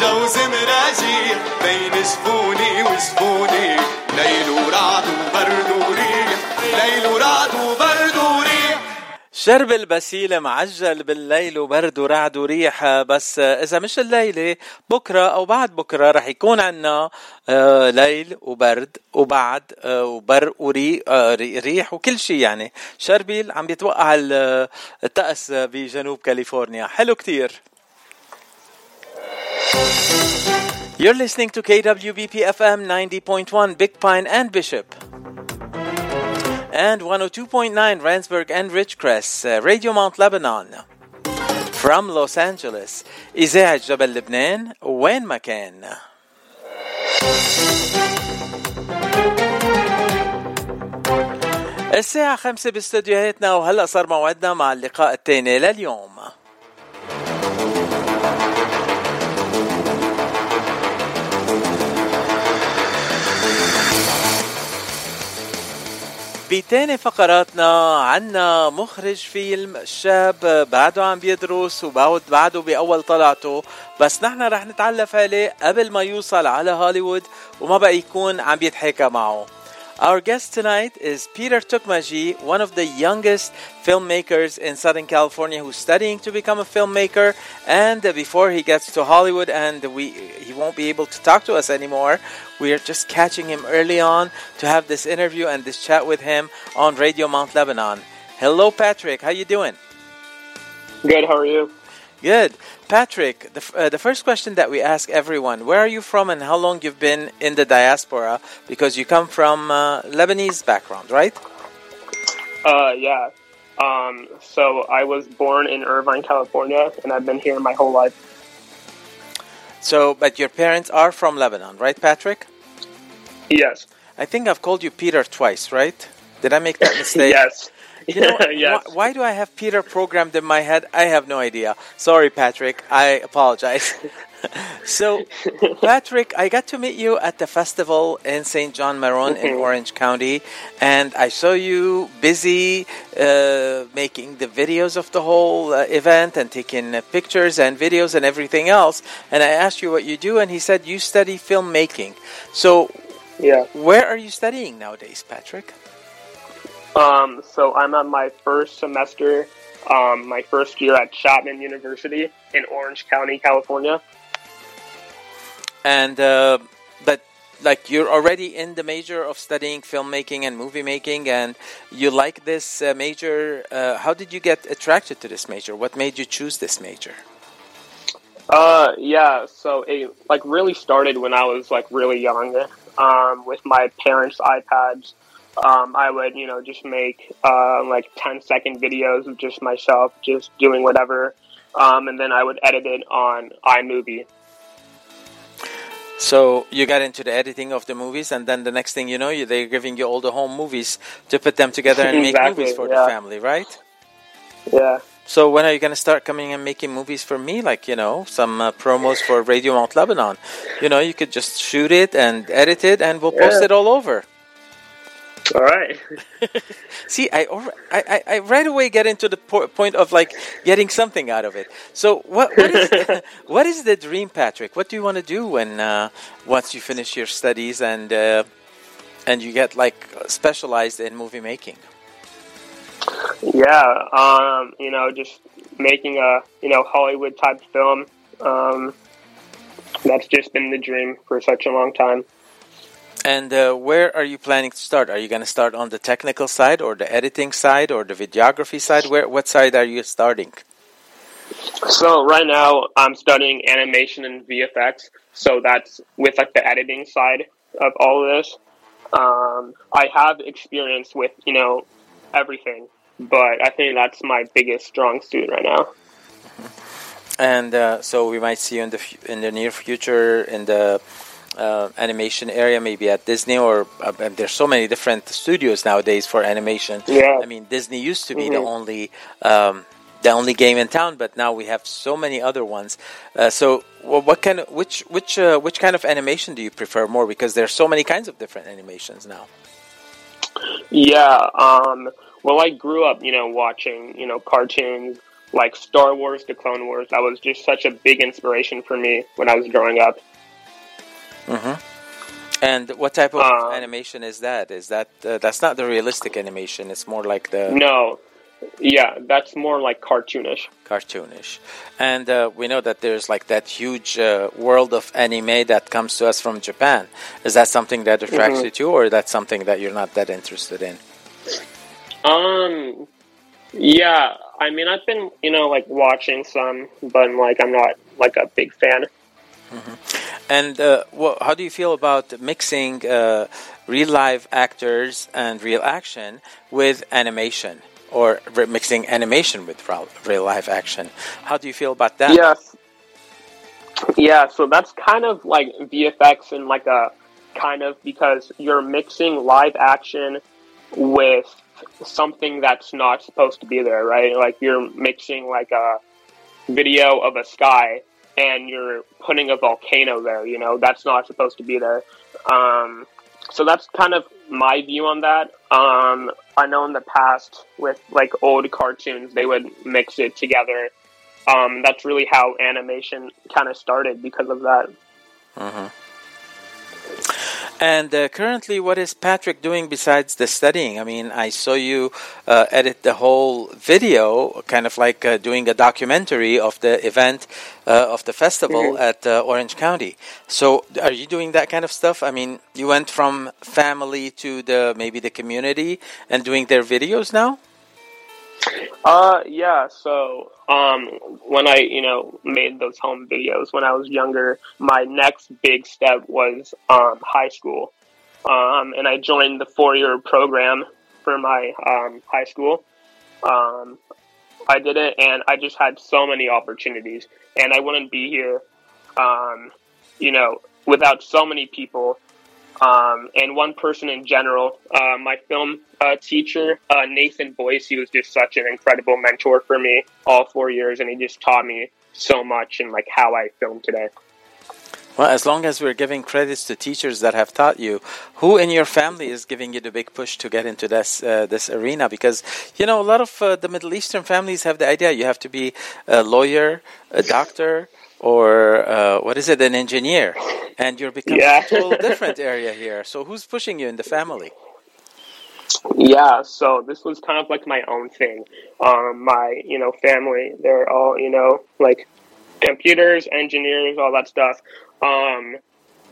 جوز مراجيح بين جفوني وجفوني ليل ورعد وبرد وريح ليل ورعد وبرد وريح شرب البسيلة معجل بالليل وبرد ورعد وريح بس إذا مش الليلة بكرة أو بعد بكرة رح يكون عنا آه، ليل وبرد وبعد آه، وبر وريح ريح وكل شيء يعني. شربيل عم بيتوقع ال- الطقس بجنوب كاليفورنيا. حلو كتير. You're listening to KWBP FM 90.1 Big Pine and Bishop. and 102.9 Randsburg and Ridgecrest, uh, Radio Mount Lebanon. From Los Angeles, إذاعة جبل لبنان وين ما كان. الساعة خمسة باستديوهاتنا وهلأ صار موعدنا مع اللقاء الثاني لليوم. بتاني فقراتنا عنا مخرج فيلم شاب بعده عم بيدرس وبعد بعده بأول طلعته بس نحن رح نتعلف عليه قبل ما يوصل على هوليوود وما بقى يكون عم بيتحكى معه. Our guest tonight is Peter Tukmaji, one of the youngest filmmakers in Southern California who's studying to become a filmmaker. And uh, before he gets to Hollywood and we he won't be able to talk to us anymore, we are just catching him early on to have this interview and this chat with him on Radio Mount Lebanon. Hello, Patrick. How you doing? Good. How are you? Good. Patrick, the, f- uh, the first question that we ask everyone, where are you from and how long you've been in the diaspora? Because you come from uh, Lebanese background, right? Uh, yeah. Um, so I was born in Irvine, California, and I've been here my whole life. So, but your parents are from Lebanon, right, Patrick? Yes. I think I've called you Peter twice, right? Did I make that mistake? yes. You know, yes. wh- why do I have Peter programmed in my head? I have no idea. Sorry, Patrick. I apologize. so, Patrick, I got to meet you at the festival in St. John Maron in Mhm. Orange County, and I saw you busy uh, making the videos of the whole uh, event and taking uh, pictures and videos and everything else. And I asked you what you do, and he said you study filmmaking. So, Yeah. where are you studying nowadays, Patrick? Um, so I'm on my first semester, um, my first year at Chapman University in Orange County, California. and uh, but like you're already in the major of studying filmmaking and movie making and you like this uh, major uh, how did you get attracted to this major what made you choose this major Uh, yeah. So it like really started when I was like really young. Um, with my parents' iPads, um, I would you know just make uh, like 10 second videos of just myself, just doing whatever, um, and then I would edit it on iMovie. So you got into the editing of the movies, and then the next thing you know, you, they're giving you all the home movies to put them together and make Exactly, movies for yeah. the family, right? Yeah. So when are you gonna start coming and making movies for me? Like you know, some uh, promos for Radio Mount Lebanon. You know, you could just shoot it and edit it, and we'll post it all over. All right. See, I, I, I, I right away get into the po- point of like getting something out of it. So, what, what is what is the dream, Patrick? What do you want to do when uh, once you finish your studies and uh, and you get like specialized in movie making? Yeah, um, you know, just making a you know Hollywood type film. Um, that's just been the dream for such a long time. And uh, where are you planning to start? Are you going to start on the technical side, or the editing side, or the videography side? Where what side are you starting? So right now I'm studying animation and VFX. So that's with like the editing side of all of this. Um, I have experience with you know everything, but I think that's my biggest strong suit right now. And uh, so we might see you in the in the near future in the uh, animation area, maybe at Disney or uh, there's so many different studios nowadays for animation. Yeah. I mean Disney used to be the Mhm. only um, the only game in town, but now we have so many other ones. Uh, so wha- what kind of which which uh, which kind of animation do you prefer more? Because there's so many kinds of different animations now. Yeah. Um, well, I grew up, you know, watching, you know, cartoons like Star Wars, The Clone Wars. That was just such a big inspiration for me when I was growing up. Hmm And what type of Um, animation is that? Is that uh, that's not the realistic animation? It's more like the No. Yeah, that's more like cartoonish. cartoonish. And uh, we know that there's like that huge uh, world of anime that comes to us from Japan. Is that something that attracts Mhm. you to, or that's something that you're not that interested in? Um, yeah, I mean, I've been, you know, like watching some, but like I'm not like a big fan. And uh, wha how do you feel about mixing uh, real live actors and real action with animation, or mixing animation with real, live action? How do you feel about that? Yes. Yeah, so that's kind of like VFX and like a kind of because you're mixing live action with something that's not supposed to be there, right? Like you're mixing like a video of a sky and you're putting a volcano there, you know, that's not supposed to be there. Um, so that's kind of my view on that. Um, I know in the past with like old cartoons, they would mix it together. Um, that's really how animation kind of started because of that. hmm And uh, currently, what is Patrick doing besides the studying? I mean, I saw you uh, edit the whole video, kind of like uh, doing a documentary of the event uh, of the festival Mhm. at uh, Orange County. So, are you doing that kind of stuff? I mean, you went from family to the maybe the community and doing their videos now. Uh, yeah. So, um, when I, you know, made those home videos when I was younger, my next big step was um, high school, um, and I joined the four-year program for my um, high school. Um, I did it, and I just had so many opportunities, and I wouldn't be here, um, you know, without so many people um, and one person in general. Uh, my film uh, teacher, uh, Nathan Boyce, he was just such an incredible mentor for me all four years, and he just taught me so much and like how I film today. Well, as long as we're giving credits to teachers that have taught you, who in your family is giving you the big push to get into this uh, this arena? Because you know a lot of uh, the Middle Eastern families have the idea you have to be a lawyer, a doctor, or uh, what is it, an engineer, and you're becoming Yeah. a total different area here. So who's pushing you in the family? Yeah, so this was kind of like my own thing. Um, my, you know, family, they're all, you know, like computers, engineers, all that stuff. Um,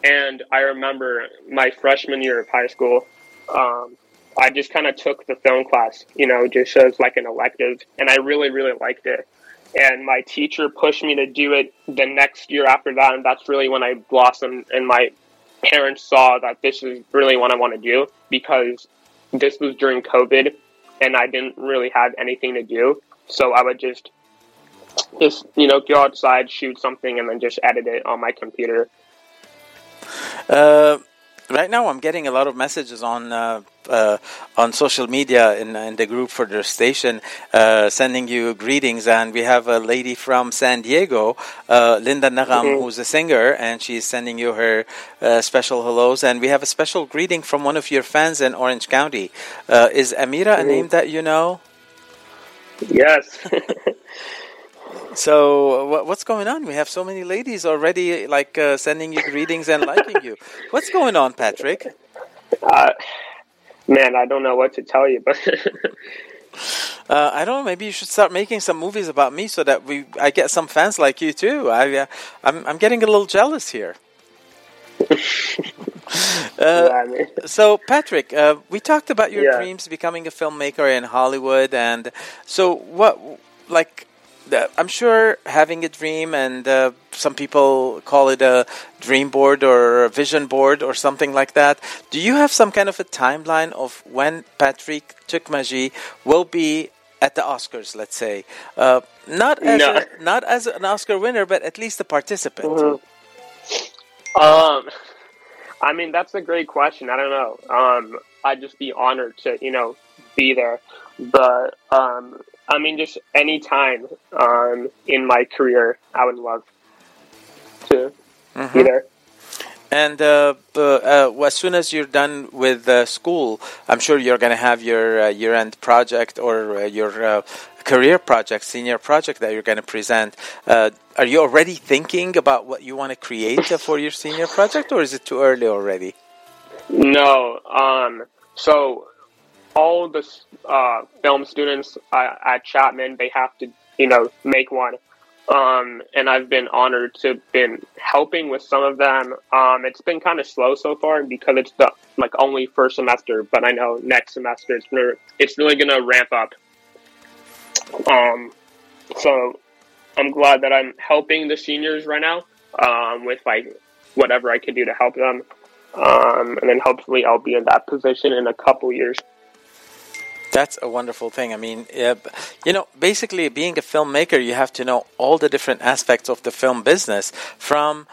and I remember my freshman year of high school, um, I just kind of took the film class, you know, just as like an elective, and I really, really liked it. And my teacher pushed me to do it the next year after that, and that's really when I blossomed, and my parents saw that this is really what I want to do because this was during COVID, and I didn't really have anything to do, so I would just just you know go outside, shoot something, and then just edit it on my computer. Uh, right now, I'm getting a lot of messages on uh, uh, on social media in, in the group for the station, uh, sending you greetings. And we have a lady from San Diego, uh, Linda Nagam, Mhm. who's a singer, and she's sending you her uh, special hellos. And we have a special greeting from one of your fans in Orange County. Uh, is Amira a Mhm. name that you know? Yes. So what, what's going on? We have so many ladies already, like uh, sending you greetings and liking you. What's going on, Patrick? Uh, man, I don't know what to tell you, but Uh, I don't know. Maybe you should start making some movies about me so that we I get some fans like you too. I uh, I'm I'm getting a little jealous here. uh, so Patrick, uh, we talked about your Yeah. dreams becoming a filmmaker in Hollywood, and so what? Like, I'm sure having a dream, and uh, some people call it a dream board or a vision board or something like that. Do you have some kind of a timeline of when Patrick Tukmaji will be at the Oscars? Let's say, uh, not as No. a, not as an Oscar winner, but at least a participant. Mhm. Um, I mean, that's a great question. I don't know. Um, I'd just be honored to, you know, be there. But, um, I mean, just any time um, in my career, I would love to be Mhm. there. And uh, uh, as soon as you're done with uh, school, I'm sure you're going to have your uh, year-end project or uh, your uh, career project, senior project that you're going to present. Uh, are you already thinking about what you want to create for your senior project, or is it too early already? No. Um, so all the uh, film students uh, at Chapman, they have to, you know, make one. Um, and I've been honored to been helping with some of them. Um, it's been kind of slow so far because it's the like only first semester, but I know next semester it's gonna, it's really gonna ramp up. Um, so I'm glad that I'm helping the seniors right now um, with like whatever I can do to help them, um, and then hopefully I'll be in that position in a couple years. That's a wonderful thing. I mean, you know, basically being a filmmaker, you have to know all the different aspects of the film business from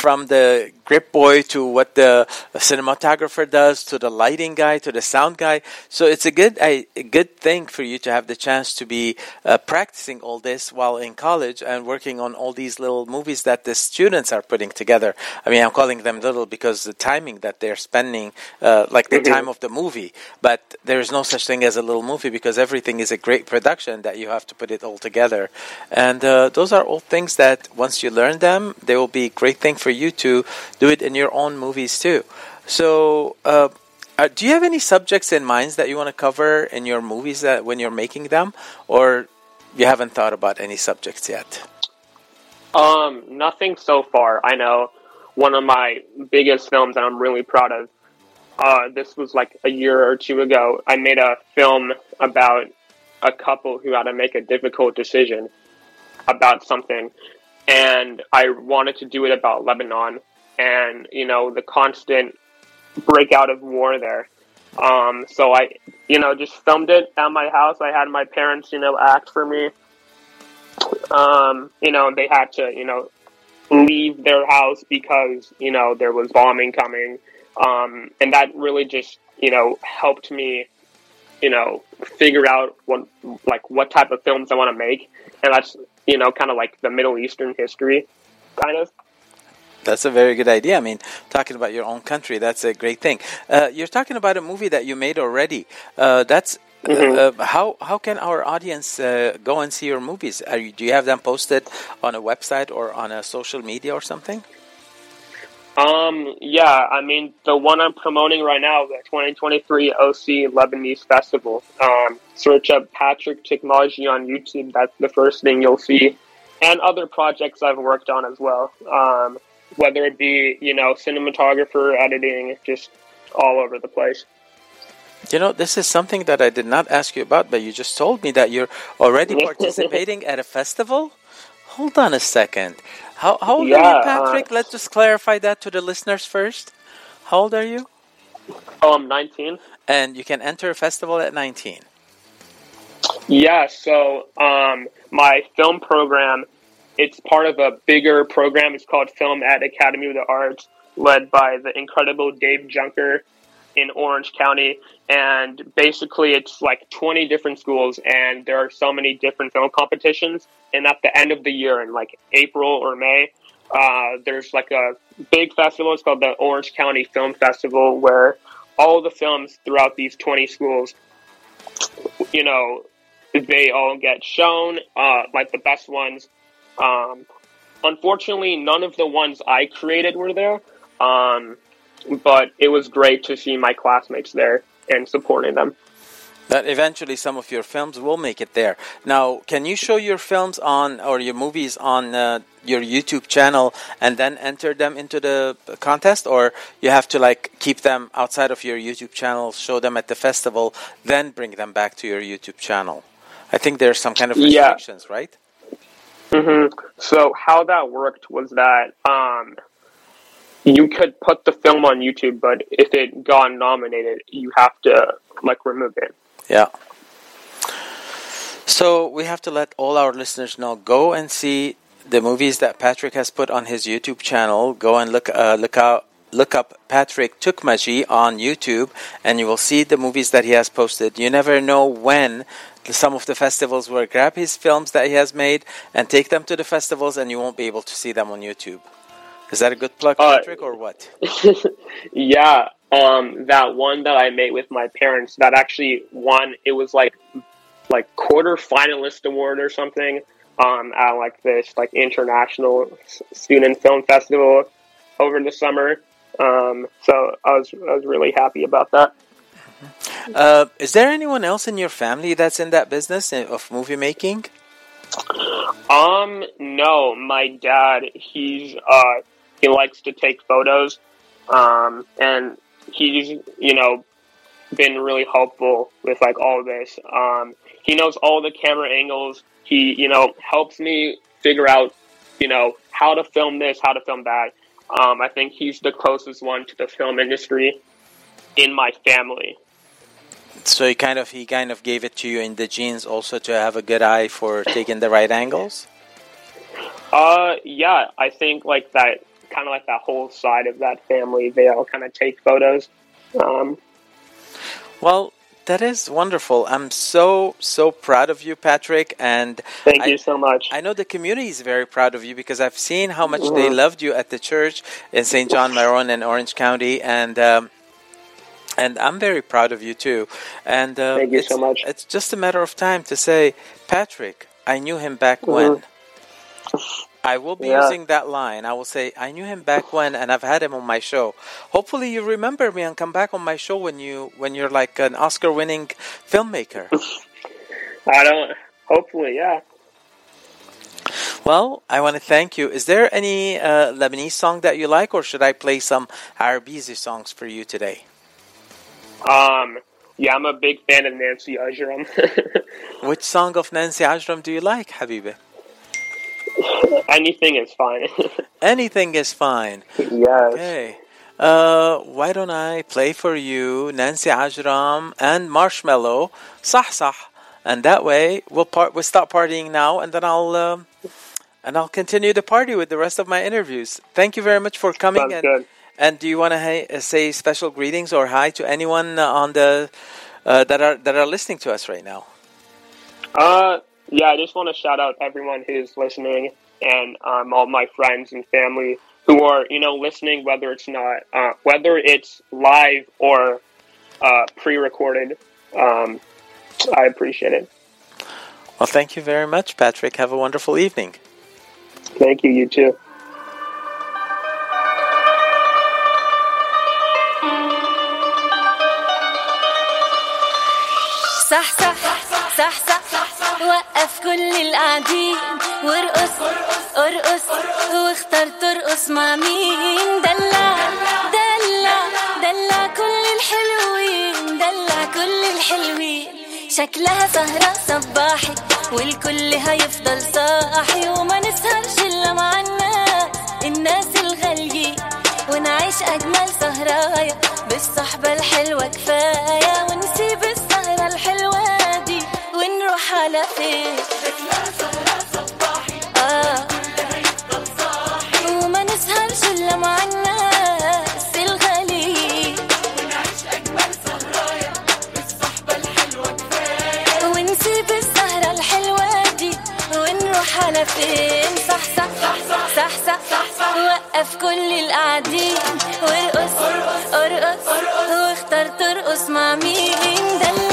from the grip boy to what the cinematographer does to the lighting guy to the sound guy. So it's a good a, a good thing for you to have the chance to be uh, practicing all this while in college and working on all these little movies that the students are putting together. I mean i'm calling them little because the timing that they're spending uh, like the Mhm. time of the movie. But there is no such thing as a little movie because everything is a great production that you have to put it all together. And uh, those are all things that once you learn them they will be a great thing for you to do it in your own movies too so uh, uh, do you have any subjects in mind that you want to cover in your movies that when you're making them or you haven't thought about any subjects yet Um, nothing so far. I know one of my biggest films that I'm really proud of. Uh, this was like a year or two ago. I made a film about a couple who had to make a difficult decision about something, and I wanted to do it about Lebanon and you know the constant breakout of war there. Um, so I, you know, just filmed it at my house. I had my parents, you know, act for me um, you know, they had to, you know, leave their house because, you know, there was bombing coming. Um, and that really just, you know, helped me, you know, figure out what, like, what type of films I want to make. And that's, you know, kind of like the Middle Eastern history, kind of. That's a very good idea. I mean, talking about your own country, that's a great thing. Uh, you're talking about a movie that you made already. Uh, that's uh, uh, how how can our audience uh, go and see your movies? Are you, do you have them posted on a website or on a social media or something? Um, yeah, I mean, the one I'm promoting right now, the 2023 OC Lebanese Festival. Um, search up Patrick Tikmaji on YouTube. That's the first thing you'll see. And other projects I've worked on as well. Um, whether it be, you know, cinematographer, editing, just all over the place. You know, this is something that I did not ask you about, but you just told me that you're already participating at a festival. Hold on a second. How, how old are you, Patrick? uh, Let's just clarify that to the listeners first. How old are you? Oh, I'm 19. And you can enter a festival at 19. Yeah, so um, my film program, it's part of a bigger program. It's called Film at Academy of the Arts, led by the incredible Dave Junker in Orange County. And basically, it's like 20 different schools, and there are so many different film competitions. And at the end of the year, in like April or May, uh, there's like a big festival. It's called the Orange County Film Festival, where all the films throughout these 20 schools you know, they all get shown, uh, like the best ones. Um, unfortunately, none of the ones I created were there, um, but it was great to see my classmates there and supporting them. That eventually some of your films will make it there. Now, can you show your films on or your movies on uh, your YouTube channel and then enter them into the contest, or you have to like keep them outside of your YouTube channel, show them at the festival, then bring them back to your YouTube channel? I think there's some kind of Yeah. restrictions, right? hmm So how that worked was that um, you could put the film on YouTube, but if it got nominated, you have to like remove it. Yeah. So we have to let all our listeners know go and see the movies that Patrick has put on his YouTube channel. Go and look uh, look out look up Patrick Tukmaji on YouTube and you will see the movies that he has posted. You never know when some of the festivals will grab his films that he has made and take them to the festivals and you won't be able to see them on YouTube. Is that a good plug, Uh, Patrick, or what? yeah, um, that one that I made with my parents that actually won. It was like like quarter finalist award or something um, at like this like international student film festival over the summer. Um, so I was I was really happy about that. Uh, is there anyone else in your family that's in that business of movie making? Um, no, my dad, he's, uh, he likes to take photos. Um, and he's, you know, been really helpful with like all this. Um, he knows all the camera angles. He, you know, helps me figure out, you know, how to film this, how to film that. Um, I think he's the closest one to the film industry in my family. So he kind of he kind of gave it to you in the genes also to have a good eye for taking the right angles. Uh, yeah, I think like that, kind of like that whole side of that family, they all kind of take photos. Um, Well, that is wonderful. I'm so so proud of you, Patrick, and Thank I, you so much. I know the community is very proud of you because I've seen how much they Mhm. loved you at the church in St. John Maron in Orange County, and um, and I'm very proud of you too. And uh, Thank you so much. It's just a matter of time to say, Patrick, I knew him back when. I will be Yeah. using that line. I will say, I knew him back when, and I've had him on my show. Hopefully, you remember me and come back on my show when you when you're like an Oscar-winning filmmaker. I don't, hopefully, yeah. well, I want to thank you. Is there any uh, Lebanese song that you like, or should I play some Arabizi songs for you today? Um, yeah, I'm a big fan of Nancy Ajram. Which song of Nancy Ajram do you like, Habibi? Anything is fine. Anything is fine. yes. Okay. Uh, why don't I play for you Nancy Ajram and Marshmallow, Sah Sah, and that way we'll part. We'll stop partying now, and then I'll um, and I'll continue the party with the rest of my interviews. Thank you very much for coming. Sounds and, good. and do you want to ha- uh, say special greetings or hi to anyone uh, on the uh, that are that are listening to us right now? Uh, yeah, I just want to shout out everyone who's listening and um, all my friends and family who are, you know, listening, whether it's not, uh, whether it's live or uh, pre-recorded. Um, I appreciate it. Well, thank you very much, Patrick. Have a wonderful evening. Thank you. You too. كل القاعدين. وارقص ارقص واختار ترقص مع مين؟ دلع دلع دلع كل الحلوين دلع كل الحلوين. شكلها سهرة صباحي والكل هيفضل صاحي وما نسهرش إلا مع الناس الناس الغاليين. ونعيش أجمل سهرايا بالصحبة الحلوة كفاية. ونسيب ونروح على فين آه وما نسهرش إلا مع الناس الغاليين ونسيب السهرة الحلوة دي ونروح على فين صح صح صح صح صح صح وقف كل القاعدين وارقص ارقص واختار ترقص مع مين دلع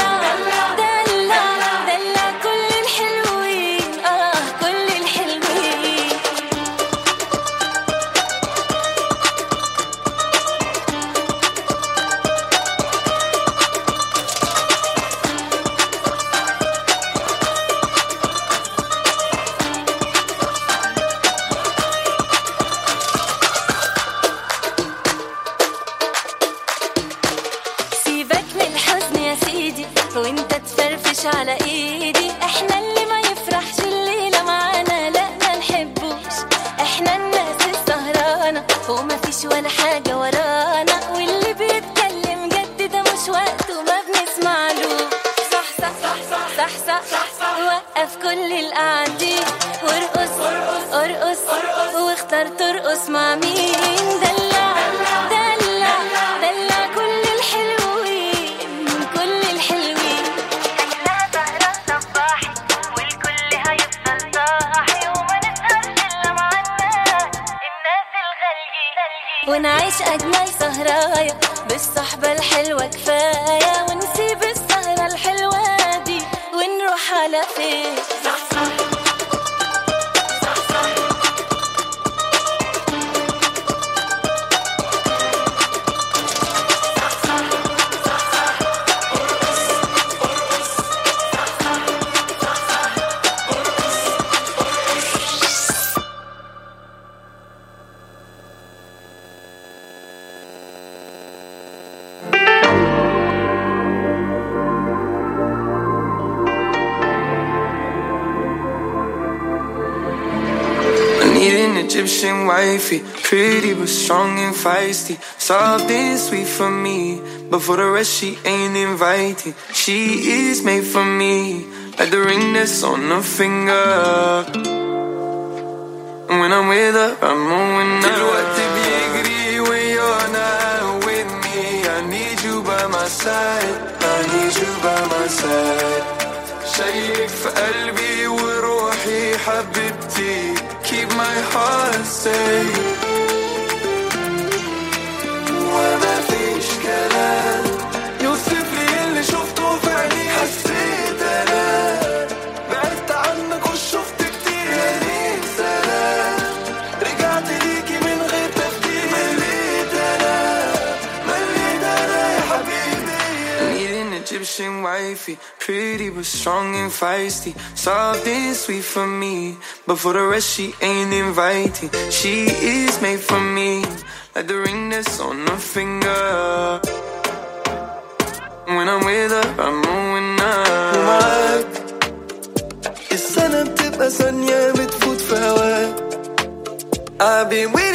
pretty but strong and feisty, soft and sweet for me. But for the rest, she ain't inviting. She is made for me, like the ring that's on her finger. strong and feisty, soft and sweet for me. But for the rest, she ain't inviting. She is made for me, like the ring that's on her finger. When I'm with her, I'm ruined up. It's scène un petit personne, y'a un bout de I've been with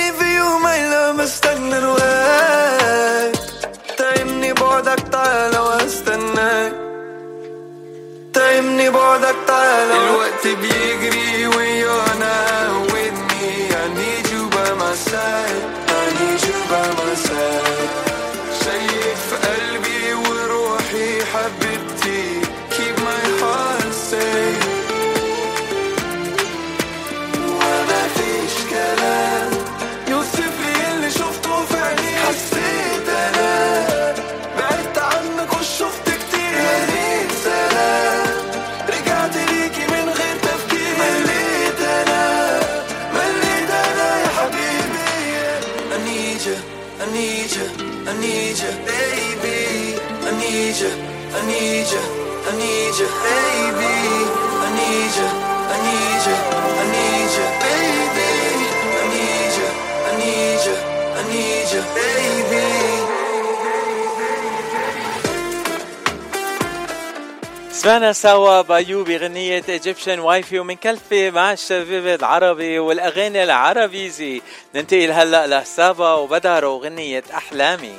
سمعنا سوا بايو بغنية Egyptian وايفي ومن كلفة مع الشباب العربي والأغاني العربيزي ننتقل هلا لسابا وبدر وغنية أحلامي.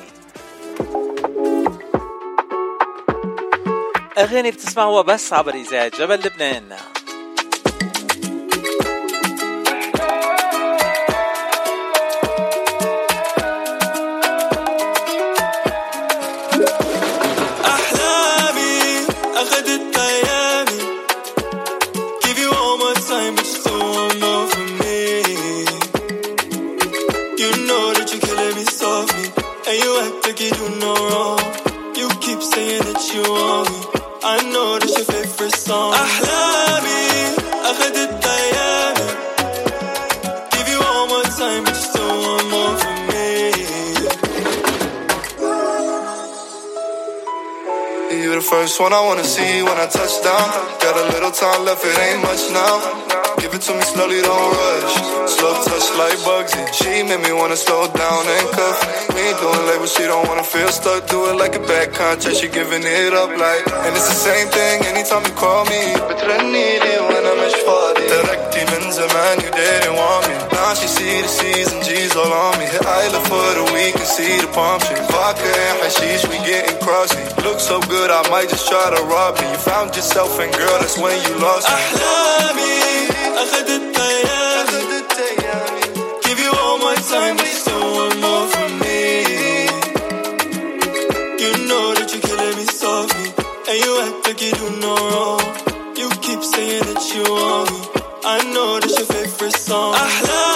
أغاني بتسمعوها بس عبر إذاعة جبل لبنان. First one I wanna see when I touch down. Got a little time left, it ain't much now. Give it to me slowly, don't rush. Slow touch like Bugsy. She made me wanna slow down and cuff. We ain't doing labels, she don't wanna feel stuck. Do it like a back contract, she giving it up like. And it's the same thing anytime you call me. بترنيلي وانا مش فاضي. تركتي من زمان, you didn't want me. Now she see the C's and G's all on me. Hit Isla for the week and see the palm tree. Vodka and hashish, we getting crossy. Look so good, I might just try to rob me. You found yourself and girl, that's when you lost me. أحلامي أخدت أيامي Give you all my time, but still want more from me You know that you're killing me softly And you act like you do no wrong You keep saying that you want me I know that's your favorite song أحلامي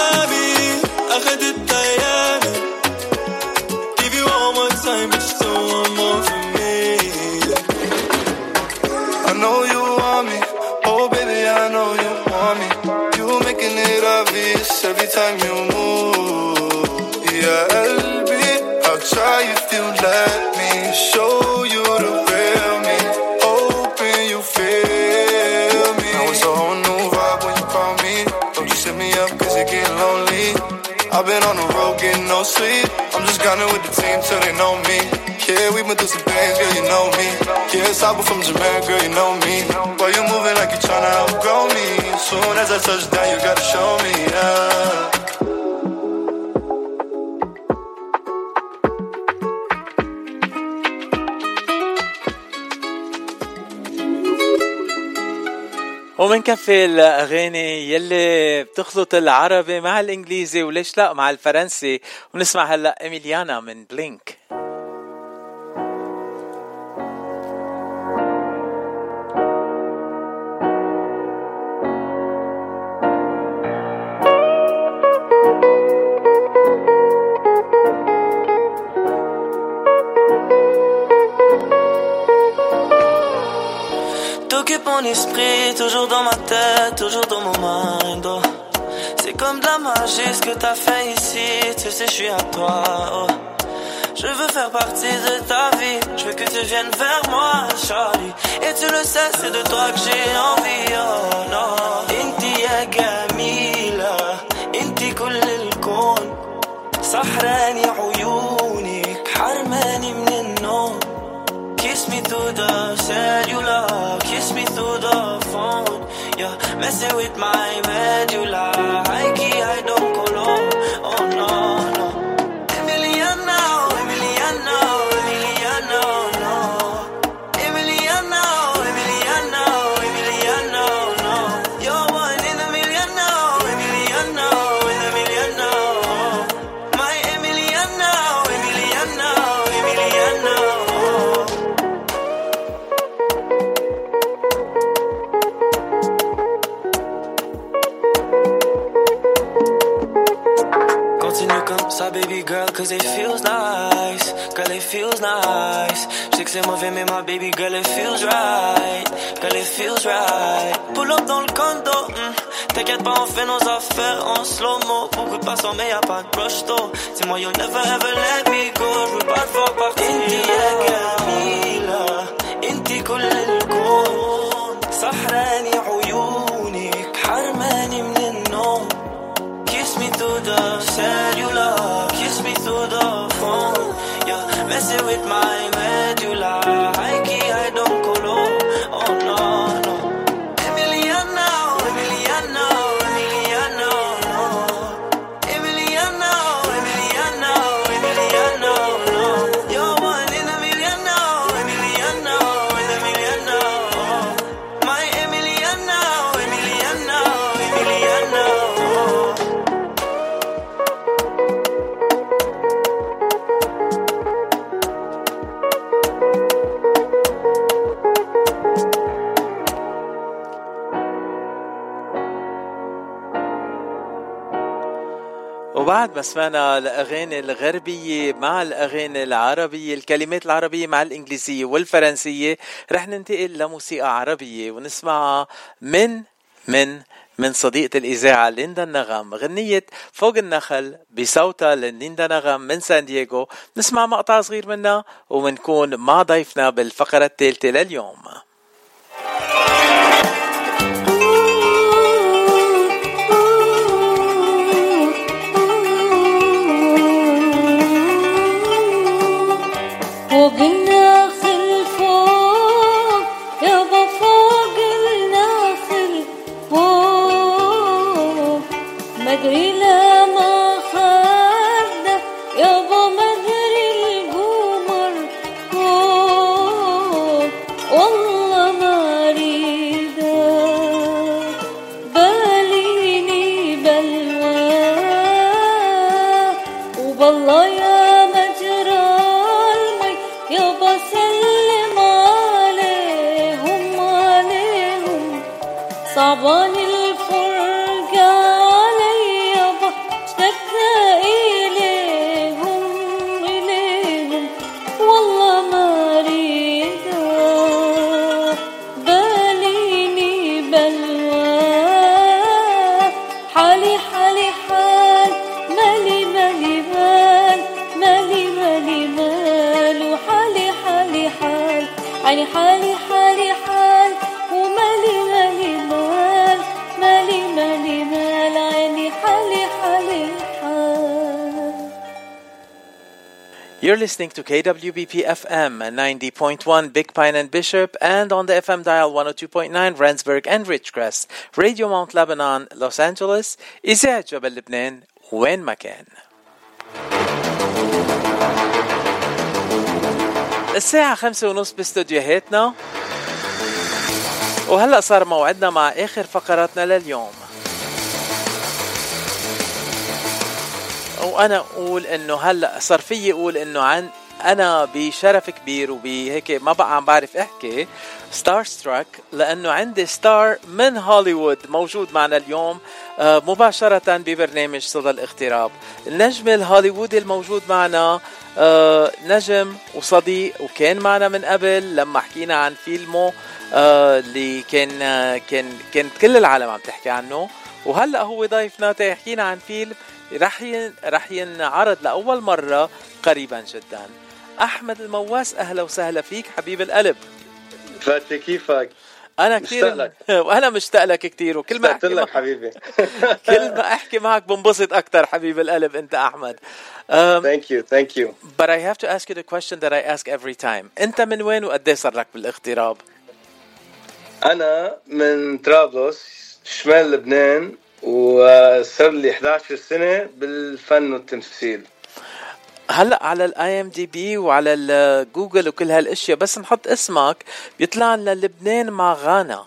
every time you move. Yeah, LB, I'll try if you let me show you the real me. Hoping you feel me. Now it's a whole new vibe when you call me. Don't you set me up cause you're getting lonely. I've been on the road getting no sleep. I'm just gunning with the team till they know me. Yeah, we been through some things, girl, you know me. Yeah, it's Saba from Jamaica, girl, you know me. As I touch down, you gotta show me, yeah. ومنكفي الأغاني يلي بتخلط العربي مع الإنجليزي وليش لا مع الفرنسي ونسمع هلا إيميليانا من بلينك T'occupes mon esprit, toujours dans ma tête, toujours dans mon mind. oh. C'est comme de la magie ce que t'as fait ici, tu sais, je suis à toi. oh. Je veux faire partie de ta vie, je veux que tu viennes vers moi, Charlie. Et tu le sais, c'est de toi que j'ai envie, oh non. Inti ya جميلة, inti كل الكون. سحراني عيونك, حرماني من النوم. Kiss me through the cellular, kiss me through the phone. Yeah, messing with my medulla. High key, I don't go low. cause it feels nice. Girl, it feels nice. Je sais que c'est mauvais, mais ma baby girl, it feels right. Girl, it feels right. Pull up dans le condo, hmm. t'inquiète pas, on fait nos affaires en slow-mo. Beaucoup de passants, mais y'a pas de rush though. Dis-moi, you'll never ever let me go. Je veux pas te voir partir. Inti ya جميلة, inti كل الكون. سحراني عيونك, حرماني من النوم. Kiss me through the cellular, messing with my medulla. وبعد ما سمعنا الأغاني الغربية مع الأغاني العربية الكلمات العربية مع الإنجليزية والفرنسية رح ننتقل لموسيقى عربية ونسمعها من من من صديقة الإذاعة ليندا النغم غنية فوق النخل بصوتها ليندا نغم من سان دييغو. نسمع مقطع صغير منها ومنكون مع ضيفنا بالفقرة الثالثة لليوم. một gánh nước You're listening to KWBP FM 90.1 Big Pine and Bishop and on the FM dial 102.9 Randsburg and Ridgecrest Radio Mount Lebanon Los Angeles إذاعة جبل لبنان وين ما كان الساعة خمسة ونص باستوديوهاتنا وهلأ صار موعدنا مع آخر فقراتنا لليوم وأنا أقول إنه هلأ صار في أقول إنه عن أنا بشرف كبير وبهيك ما بقى عم بعرف أحكي star struck لأنه عندي star من هوليوود موجود معنا اليوم آه، مباشرة ببرنامج صدى الاغتراب. النجم الهوليوودي الموجود معنا آه، نجم وصديق وكان معنا من قبل لما حكينا عن فيلمه آه، اللي كان كان كانت كل العالم عم تحكي عنه. وهلأ هو ضيفنا تحكينا عن فيلم رح رح ينعرض لأول مرة قريبا جدا. أحمد المواس أهلا وسهلا فيك حبيب القلب. فاتي كيفك؟ أنا كثير. وأنا مشتاق لك كثير وكل ما أحكي لك حبيبي. كل ما أحكي معك بنبسط أكثر حبيب القلب أنت أحمد. um, thank you thank you. But I have to ask you the question that I ask every time. أنت من وين وقد صار لك بالاغتراب؟ أنا من طرابلس شمال لبنان. وصار لي 11 سنة بالفن والتمثيل. هلأ على الاي ام دي بي وعلى الجوجل وكل هالأشياء بس نحط اسمك بيطلع لنا لبنان مع غانا.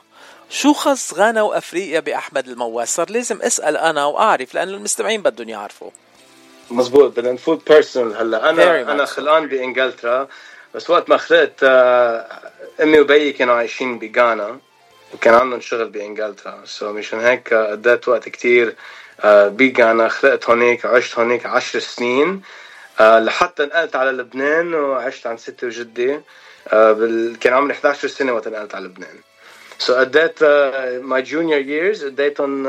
شو خص غانا وأفريقيا بأحمد المواس صار لازم أسأل أنا وأعرف لأنه المستمعين بدهم يعرفوا. مزبوط بدنا نفوت personal هلأ. أنا أنا خلقان بإنجلترا بس وقت ما خلقت آه، أمي وبيي كانوا عايشين بغانا. وكان عندهم شغل بإنجلترا. so مشان هيك قضيت وقت كتير آه، بغانا خلقت هونيك عشت هونيك عشر سنين آه، لحتى نقلت على لبنان وعشت عند ستي وجدي آه، كان عمري 11 سنة وقت نقلت على لبنان. so قضيت my junior years قضيتهم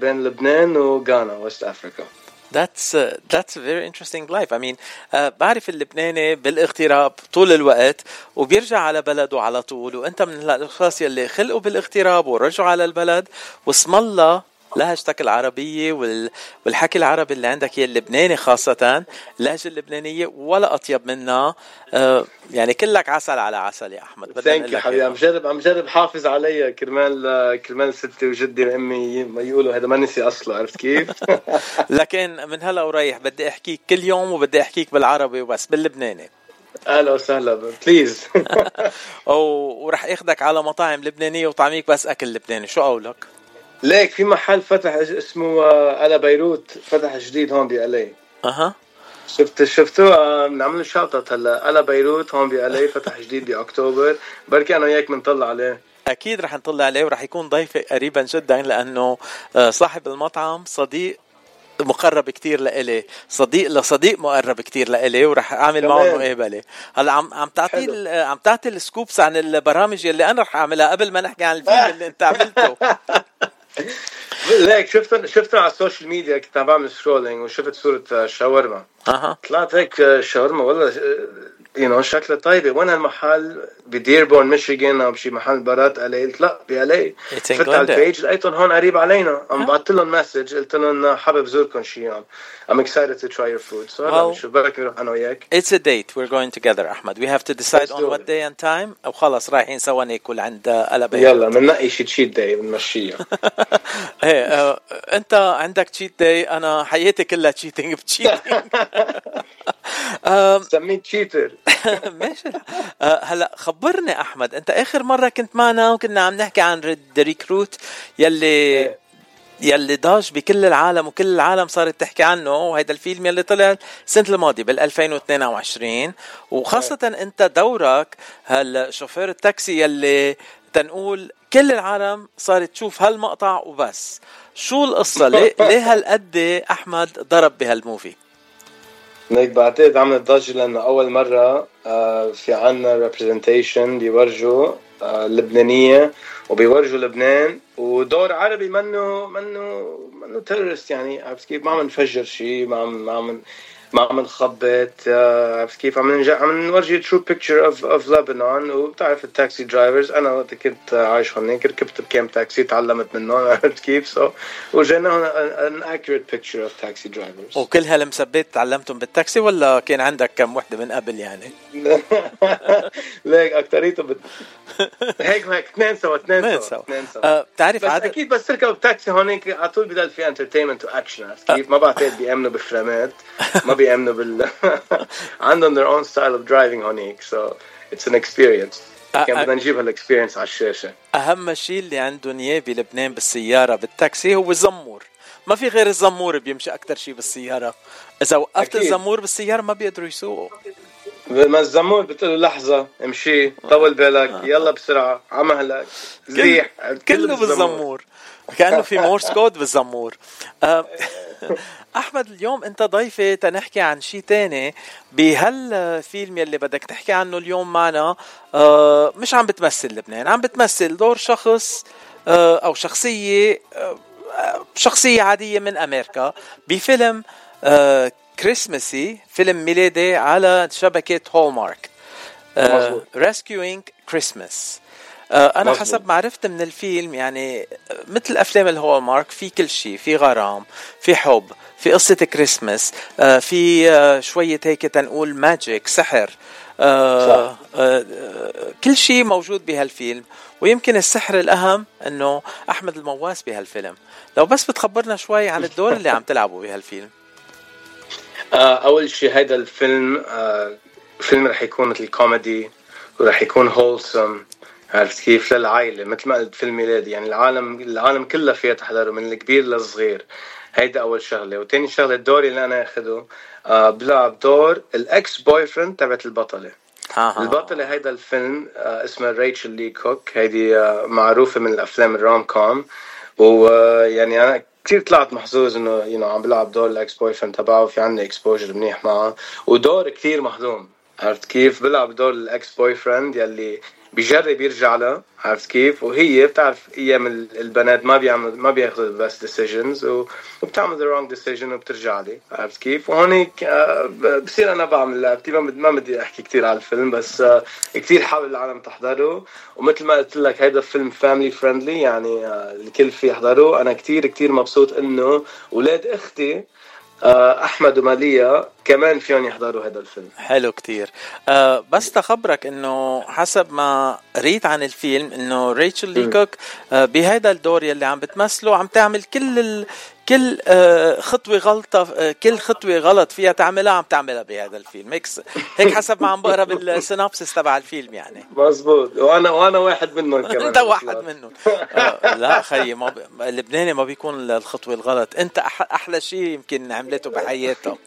بين لبنان وغانا West Africa That's uh, that's a very interesting life. I mean uh, بعرف اللبناني بالاغتراب طول الوقت وبيرجع على بلده على طول وأنت من الأشخاص يلي خلقوا بالاغتراب ورجعوا على البلد واسم الله لهجتك العربية والحكي العربي اللي عندك هي اللبناني خاصة اللهجة اللبنانية ولا أطيب منها. آه، يعني كلك عسل على عسل يا أحمد thank you حبيبي. عم جرب عم جرب حافظ علي كرمال كرمال ستي وجدي وأمي ما يقولوا هذا ما نسي أصله عرفت كيف؟ لكن من هلا ورايح بدي أحكيك كل يوم وبدي أحكيك بالعربي وبس باللبناني. أهلا وسهلا please ورح اخذك على مطاعم لبنانية وطعميك بس أكل لبناني شو قولك؟ ليك في محل فتح اسمه آه، على بيروت فتح جديد هون ب LA أها. شفت شفتوا بنعمل له شاطط هلأ. على بيروت هون ب LA فتح جديد باكتوبر بركي أنا وياك بنطلع عليه. أكيد رح نطلع عليه ورح يكون ضيفي قريبا جدا لأنه آه، صاحب المطعم صديق مقرب كتير لإلي. صديق لصديق مقرب كتير لإلي ورح أعمل معه مقابلة. هلأ عم عم تعطي عم تعطي ال scoops عن البرامج اللي أنا رح أعملها قبل ما نحكي عن الفيلم اللي أنت عملته. ليك شفت شفت على ال social media كنت عم بعمل scrolling وشفت صورة شاورما أها طلعت هيك شاورما والله you know شكلها طيبه وين هالمحل بديربورن ميشيغان أو بشي محل برات إلي قلت لا ب LA فت على ال page لقيتهم هون قريب علينا. عم بعثت لهم مسج قلت لهم حابب زوركم شي يوم I'm excited to try your food. So well, شو بالك نروح أنا وياك؟ It's a date. We're going together أحمد we have to decide on what day and time. أو خلص رايحين سوا ناكل عند قلبة يلا بننقي شي cheat day بنمشيها إيه آه، أنت عندك cheat day أنا حياتي كلها cheating ب cheating سميه cheater ماشي. آه، هلا خبرني أحمد أنت آخر مرة كنت معنا وكنا عم نحكي عن recruit يلي يلي ضاج بكل العالم وكل العالم صارت تحكي عنه وهيدا الفيلم يلي طلع السنة الماضية بال 2022 وخاصه أنت دورك هالشوفير التاكسي يلي تنقول كل العالم صارت تشوف هالمقطع وبس. شو القصة؟ ليه, ليه هالقد أحمد ضرب بهال movie هيك بعتقد عملت ضجة لأنه أول مرة آه، في عنا representation بيورجوا آه، لبنانية وبيورجوا لبنان ودور عربي منه منه منه terrorist يعني عرفت كيف؟ ما عم نفجر شيء ما عم ما عم ما عم نخبط آه، عرفت كيف؟ عم نرجع عم نورجي true picture of of لبنان وبتعرف ال taxi drivers أنا وقت كنت عايش هونيك ركبت بكام تاكسي تعلمت منهم عرفت كيف؟ so وجينا هون an accurate picture of taxi drivers وكل هالمثبت تعلمتهم بالتاكسي ولا كان عندك كم وحدة من قبل يعني؟ ليك اكثريته بت... هيك هيك اثنين سوا اثنين سوا اثنين سوا. بتعرف بس عدد... أكيد بس تركب تاكسي هونيك على طول بضل في entertainment و action عرفت كيف؟ ما بعتقد بيأمنوا بفرامات ما بيامنوا بال عندهم their own style of driving هونيك so it's an experience. كان بدنا نجيب هال experience على الشاشة. أهم شيء اللي عندهم إياه بلبنان بالسيارة بالتاكسي هو الزمور. ما في غير الزمور بيمشي أكثر شيء بالسيارة. إذا وقفت أكيد. الزمور بالسيارة ما بيقدروا يسوقوا. ما الزمور بتقول له لحظة امشي طول بالك يلا بسرعة عمهلك زيح كله بالزمور. كأنه في Morse code بالزمور. آه، أحمد اليوم أنت ضيفي تنحكي عن شيء تاني بهالفيلم يلي بدك تحكي عنه اليوم معنا. آه، مش عم بتمثل لبنان عم بتمثل دور شخص آه، أو شخصية شخصية عادية من أمريكا بفيلم كريسمسي فيلم ميلادي على شبكة هولمارك Rescuing Christmas أنا مزبوط. حسب معرفتي من الفيلم يعني مثل أفلام الهولمارك في كل شيء في غرام في حب في قصة كريسمس في شوية هيك تنقول magic سحر. كل شيء موجود بهالفيلم ويمكن السحر الأهم أنه أحمد المواس بهالفيلم لو بس بتخبرنا شوي عن الدور اللي عم تلعبه بهالفيلم أول شيء هذا الفيلم فيلم رح يكون مثل كوميدي ورح يكون wholesome عرفت كيف للعائلة؟ مثل ما قلت في الميلاد يعني العالم العالم كلها فيها تحضره من الكبير للصغير. هيدا أول شغلة. وتاني شغلة الدور اللي أنا أخده آه بلعب دور ال ex-boyfriend تبعت البطلة. آه. البطلة هيدا الفيلم آه اسمها ريتشل لي كوك. هيدي آه معروفة من الأفلام ال rom-com ويعني أنا كثير طلعت محظوظ إنه you عم بلعب دور ال ex-boyfriend تبعها في عندي exposure منيح معه. ودور كثير مهضوم. عرفت كيف؟ بلعب دور ال ex-boyfriend يلي بيجرب يرجع لها عرفت كيف؟ وهي بتعرف أيام البنات ما بيعمل ما بياخذوا ال best decisions وبتعمل the wrong decision وبترجع لي عرفت كيف؟ وهونيك آه، بصير أنا بعمل لعبتي. ما بدي أحكي كثير على الفيلم بس آه، كثير حابب العالم تحضره ومثل ما قلت لك هيدا فيلم family friendly يعني آه، الكل في يحضره أنا كثير كثير مبسوط إنه أولاد أختي أحمد وماليا كمان فيهم يحضروا هذا الفيلم. حلو كتير. أه بس تخبرك إنه حسب ما قريت عن الفيلم إنه ريتشل لي كوك أه بهذا الدور يلي عم بتمثله عم تعمل كل ال... كل آه، خطوة غلطة آه، كل خطوة غلط فيها تعملها عم تعملها بهذا الفيلم. هيك هيك حسب ما عم بقرأ بالسينابسس تبع الفيلم يعني. مزبوط وأنا وأنا واحد منهم كمان. أنت واحد منهم. آه لا خيي ما ب... اللبناني ما بيكون الخطوة الغلط. أنت أح... أحلى شيء يمكن عملته بحياته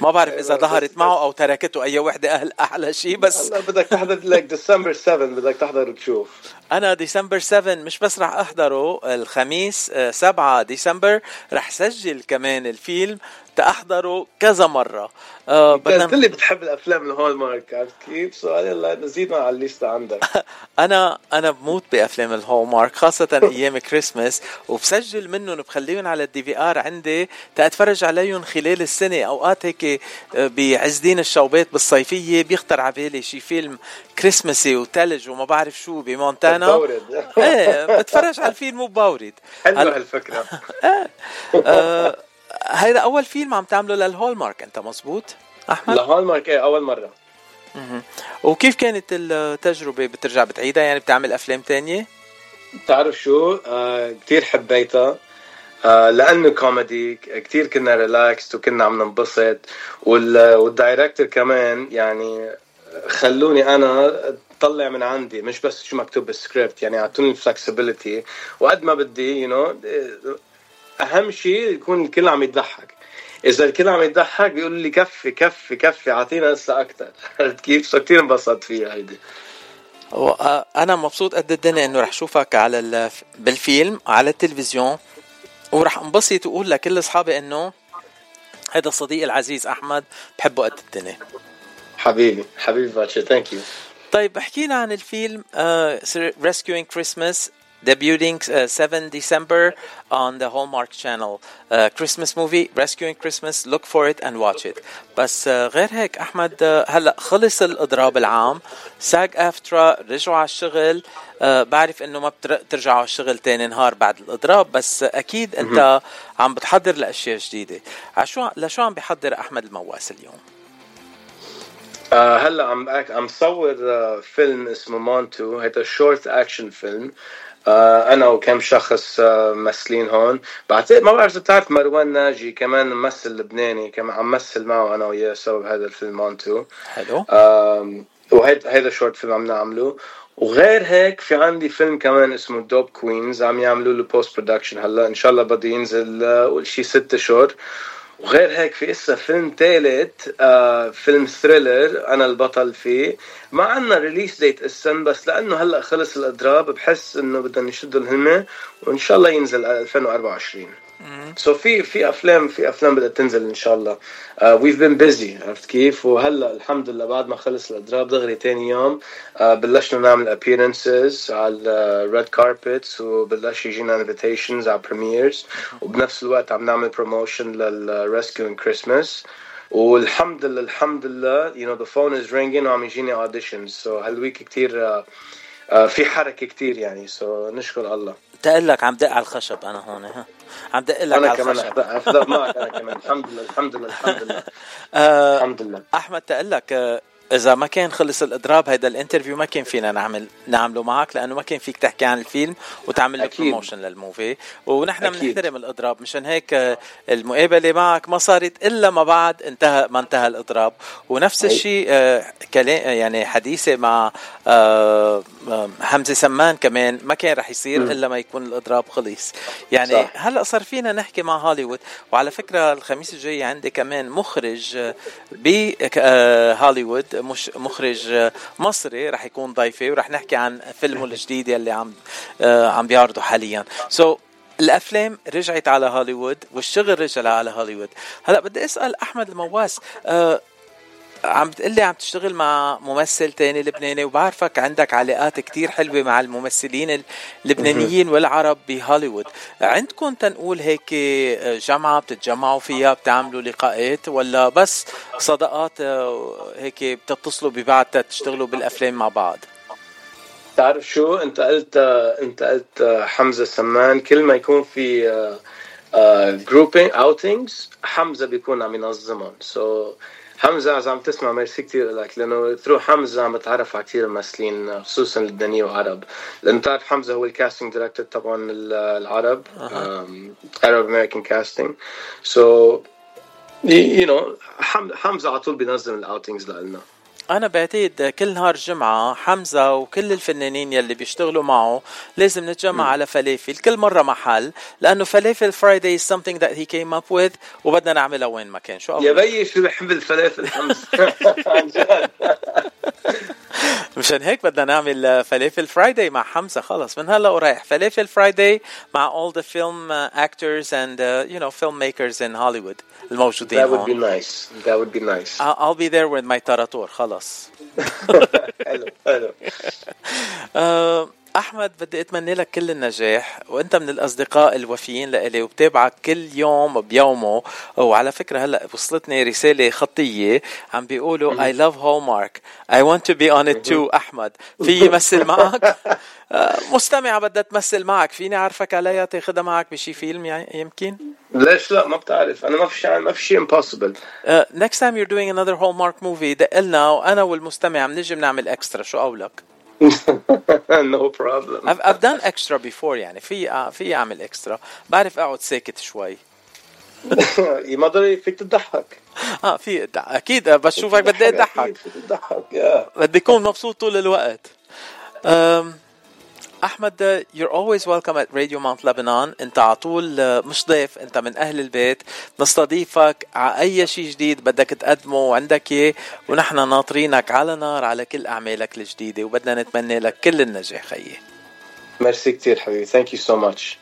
ما بعرف إذا ظهرت معه أو تركته أي وحدة أهل أحلى شيء بس بدك تحضر لك ديسمبر 7 بدك تحضر وتشوف أنا ديسمبر 7 مش بس رح أحضره الخميس 7 ديسمبر رح سجل كمان الفيلم تأحضره كذا مرة. آه بدنا قلت لي بتحب الأفلام الهولمارك عرفت كيف؟ سؤال يلا نزيدنا على الليستة عندك. أنا أنا بموت بأفلام الهولمارك خاصة أيام كريسمس وبسجل منهم بخليهم على ال DVR عندي تأتفرج عليهم خلال السنة. أوقات هيك آه، بعز دين الشوبات بالصيفية بيخطر على بالي شي فيلم كريسمسي وثلج وما بعرف شو بمونتانا. بورد. إيه بتفرج على الفيلم وبورد حلوة هالفكرة. آه هيدا أول فيلم عم تعمله للهولمارك أنت مزبوط؟ أحمد؟ لهولمارك إيه أول مرة. وكيف كانت التجربة بترجع بتعيدها؟ يعني بتعمل أفلام تانية؟ بتعرف شو؟ آه كثير حبيتها. آه لأنه كوميدي كثير كنا ريلاكس وكنا عم ننبسط. وال director كمان يعني خلوني أنا طلع من عندي مش بس شو مكتوب بالسكريبت يعني اعطوني ال flexibility وقد ما بدي you know, أهم شيء يكون الكل عم يضحك. إذا الكل عم يضحك بيقول لي كفي كفي كفي اعطينا هسه أكثر عرفت كيف؟ so كثير انبسطت فيها هيدي أنا مبسوط قد الدنيا إنه رح اشوفك على بالفيلم على التلفزيون. ورح انبسط وأقول لكل أصحابي إنه هذا صديقي العزيز أحمد بحبه قد الدنيا. حبيبي حبيبي باتشا thank you طيب احكينا عن الفيلم uh, Christmas debuting uh, 7 December on the Hallmark channel. Uh, Christmas movie, Rescuing Christmas, look for it and watch it. بس uh, غير هيك أحمد uh, هلأ خلص الإضراب العام SAG-AFTRA رجعوا على الشغل uh, بعرف إنه ما بترجعوا على الشغل تاني نهار بعد الإضراب بس أكيد أنت عم بتحضر لأشياء جديدة. عشو لشو عم بيحضر أحمد المواس اليوم؟ آه هلا عم عم صور uh, فيلم اسمه مونتو. هيدا short action film. آه، أنا وكم شخص آه، ممثلين هون. بعتقد ما بعرف إذا بتعرف مروان ناجي كمان ممثل لبناني كمان عم مثل معه أنا وياه سوا بهذا الفيلم مونتو. حلو. وهيدا هيدا short film عم نعمله. وغير هيك في عندي فيلم كمان اسمه دوب كوينز عم يعملوا له post-production هلا. إن شاء الله بده ينزل آه، شي ست شهور. وغير هيك في اسا فيلم ثالث آه فيلم thriller أنا البطل فيه. ما عندنا release date لسا بس لأنه هلأ خلص الأضراب بحس إنه بدنا نشدوا الهمة وإن شاء الله ينزل 2024 so في في افلام في أفلام بدها تنزل إن شاء الله. we've been busy عرفت كيف؟ وهلأ الحمد لله بعد ما خلص الاضراب دغري ثاني يوم uh, بلشنا نعمل appearances على ال red carpets وبلش يجينا invitations على premieres وبنفس الوقت عم نعمل promotion لل Rescuing Christmas والحمد لله الحمد لله you know the phone is ringing وعم يجيني auditions. so هال week كثير uh, uh, في حركة كثير يعني. so نشكر الله. تقول لك عم دق على الخشب أنا هون ها. عم دق لك على الخشب. أنا كمان احضر معك أنا كمان. الحمد لله الحمد لله الحمد لله. آه الحمد لله. أحمد تقول لك آه إذا ما كان خلص الإضراب هيدا ال interview ما كان فينا نعمل نعمله معك لأنه ما كان فيك تحكي عن الفيلم وتعمل له promotion لل movie ونحن بنحترم الإضراب. مشان هيك آه، المقابلة معك ما صارت إلا ما بعد انتهى ما انتهى الإضراب. ونفس الشيء آه، كلام يعني حديثي مع آه، حمزة سمان كمان ما كان رح يصير. إلا ما يكون الإضراب خلص. يعني صح. هلأ صار فينا نحكي مع هوليوود. وعلى فكرة الخميس الجاي عندي كمان مخرج بهوليوود مش مخرج مصري رح يكون ضيفي ورح نحكي عن فيلمه الجديد يلي عم آه، عم بيعرضه حاليا. سو so, الأفلام رجعت على هوليوود والشغل رجع على هوليوود. هلا بدي أسأل أحمد المواس أه عم بتقلي عم تشتغل مع ممثل تاني لبناني وبعرفك عندك علاقات كتير حلوة مع الممثلين اللبنانيين والعرب بهوليوود. عندكم تنقول هيك جمعة بتتجمعوا فيها بتعملوا لقاءات ولا بس صداقات هيك بتتصلوا ببعض تشتغلوا بالأفلام مع بعض؟ تعرف شو؟ انت قلت انت قلت حمزة سمان كل ما يكون في grouping outings حمزة بيكون عم ينظمهم. so so حمزة اذا عم تسمع ميرسي كثير لك لأنه through حمزة عم بتعرف على كثير ممثلين خصوصا لبنانيه وعرب لأنه بتعرف حمزة هو ال casting director تبع العرب عرب American casting so you know حمزة على طول بينظم ال outings لنا أنا بعتقد كل نهار جمعة حمزة وكل الفنانين يلي بيشتغلوا معه لازم نتجمع م. على فلافل كل مرة محل لأنه فلافل Friday is something that he came up with وبدنا نعملها وين ما كان شو يا بيي شو بحب الفلافل عن جد مشان هيك بدنا نعمل فلافل Friday مع حمزه خلص من هلا ورايح فلافل Friday مع all the film actors and uh, you know filmmakers in Hollywood الموجودين That would be nice. That would be nice. I'll be there with my تراتور خلص حلو حلو آه، أحمد بدي أتمنى لك كل النجاح وأنت من الأصدقاء الوفيين لإلي وبتابعك كل يوم بيومه. وعلى فكرة هلأ وصلتني رسالة خطية عم بيقولوا I love Hallmark. I want to be on it too أحمد. في يمثل معك؟ آه، مستمعة بدها تمثل معك. فيني أعرفك عليها؟ تاخذها معك بشي فيلم يعني يمكن؟ ليش لا؟ ما بتعرف. أنا ما في شيء ما في شيء Uh, next time you're doing another Hallmark movie دق لنا وأنا والمستمع بنجي بنعمل اكسترا شو قولك؟ no problem. I've, I've done extra before يعني. في في أعمل اكسترا بعرف أقعد ساكت شوي. ما ضروري فيك تضحك. آه في أكيد بشوفك بدي أضحك. بدي أكون مبسوط طول الوقت. أحمد you're always welcome at Radio Mount Lebanon. أنت على طول آه، مش ضيف أنت من أهل البيت. نستضيفك على أي شيء جديد بدك تقدمه وعندك إياه ونحن ناطرينك على نار على كل أعمالك الجديدة وبدنا نتمنى لك كل النجاح خيي. ميرسي كثير حبيبي. thank you so much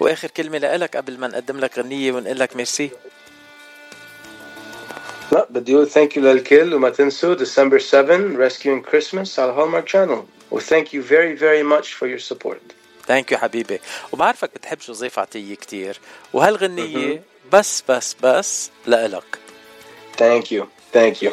وآخر كلمة لك قبل ما نقدم لك غنية ونقول لك ميرسي لا بدي أقول thank you للكل وما تنسوا ديسمبر 7 Rescuing Christmas على Hallmark Channel و thank you very very much for your support thank you حبيبي وبعرفك بتحب جوزيف عطية كتير. وهالغنية بس بس بس لإلك. thank you thank you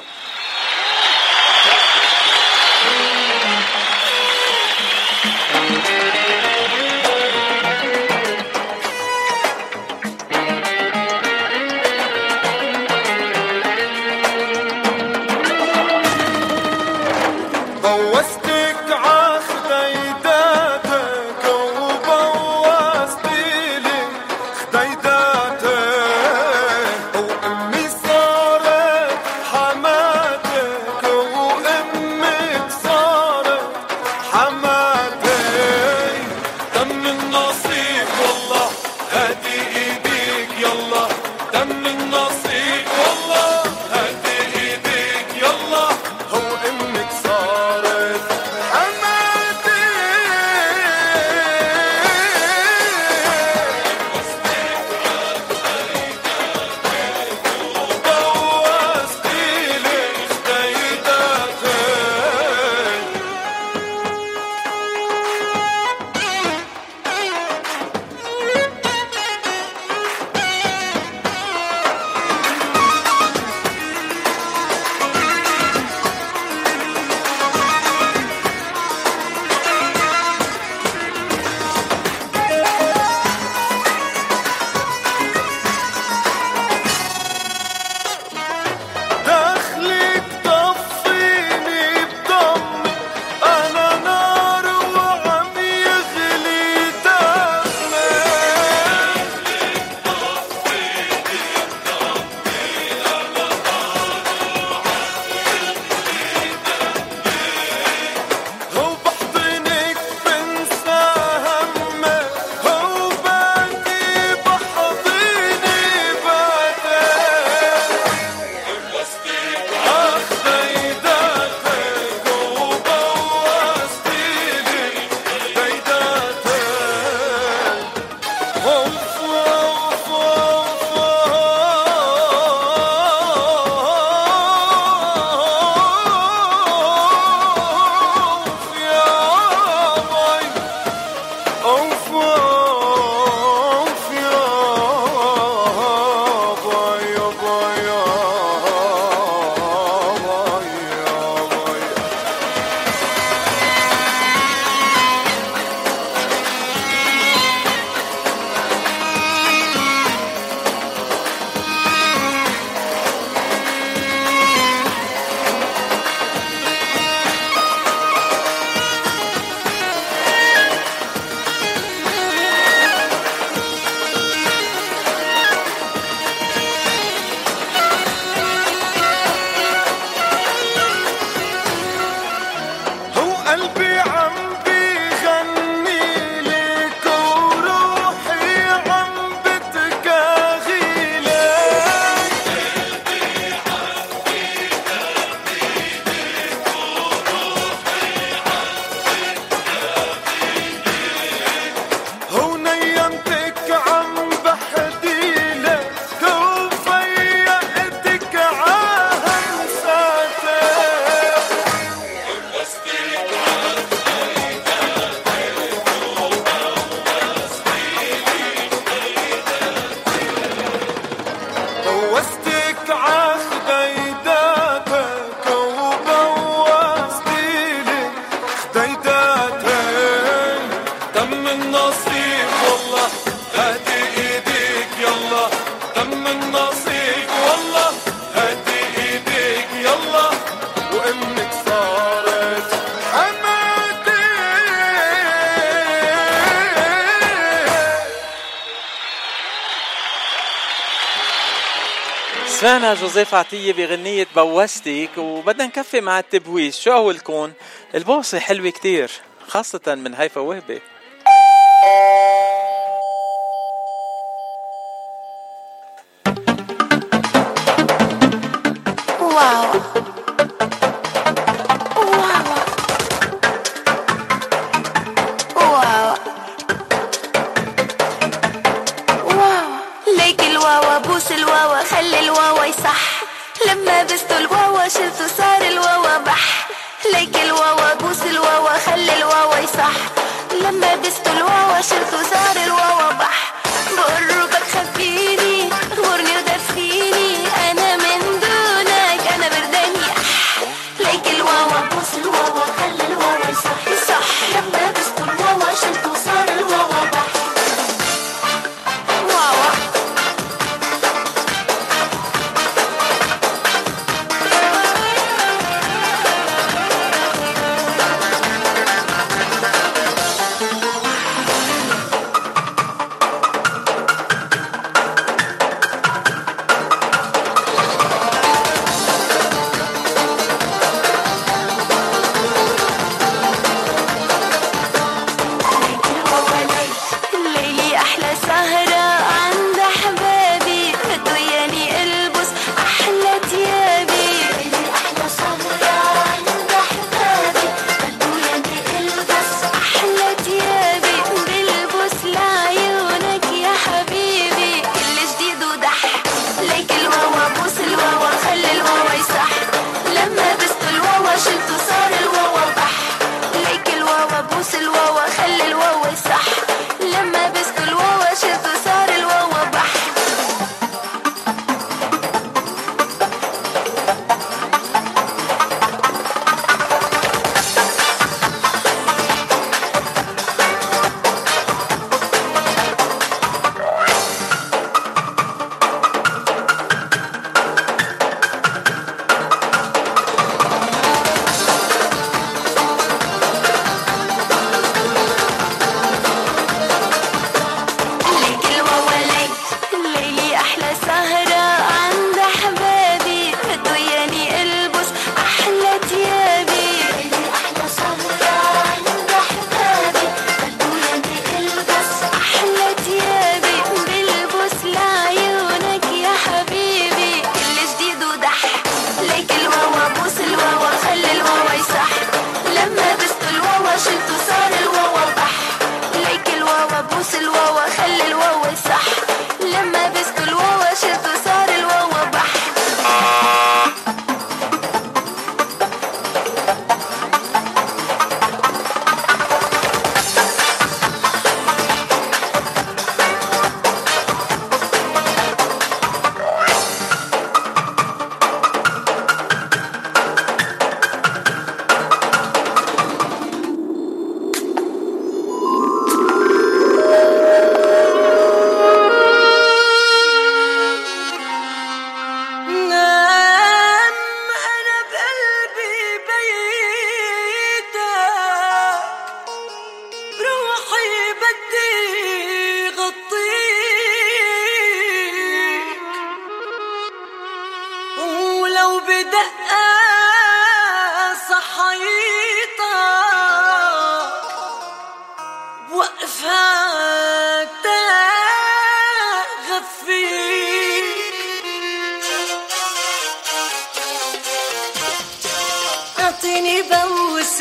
سمعنا جوزيف عطية بغنية بوستك وبدنا نكفي مع التبويس. شو أقولكم البوصة حلوة كتير خاصة من هيفا وهبة. قلت سار الواوا بح. ليك الواوا بوس الواوا خلي الواوا يصح. لما بست الواوا شرت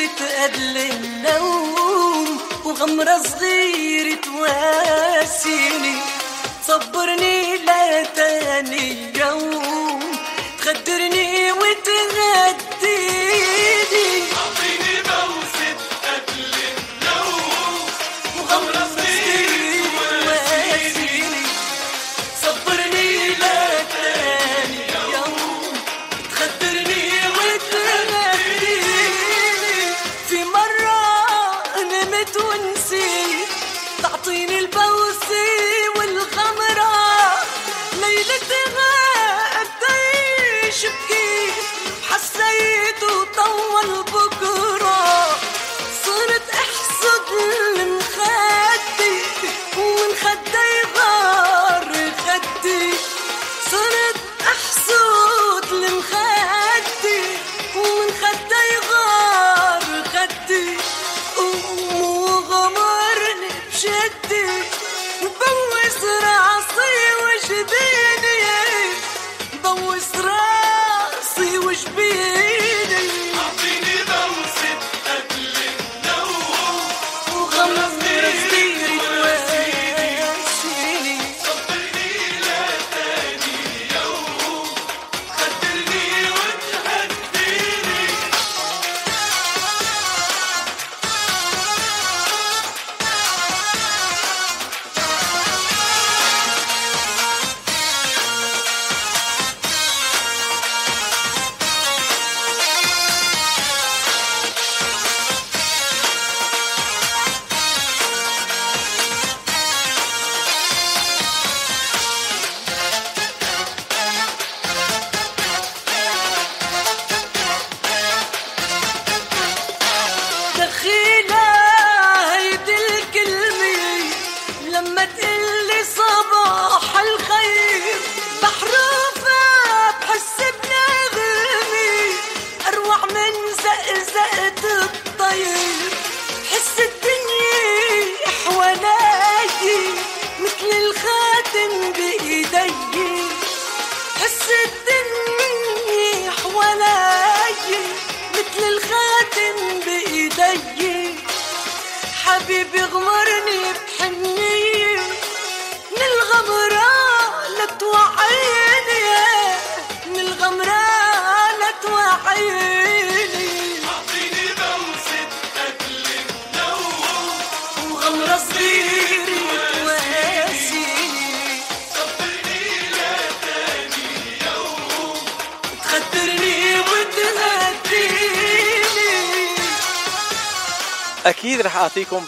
تتقدل النوم وغمرة صغيرة تواسيني صبرني لتاني يوم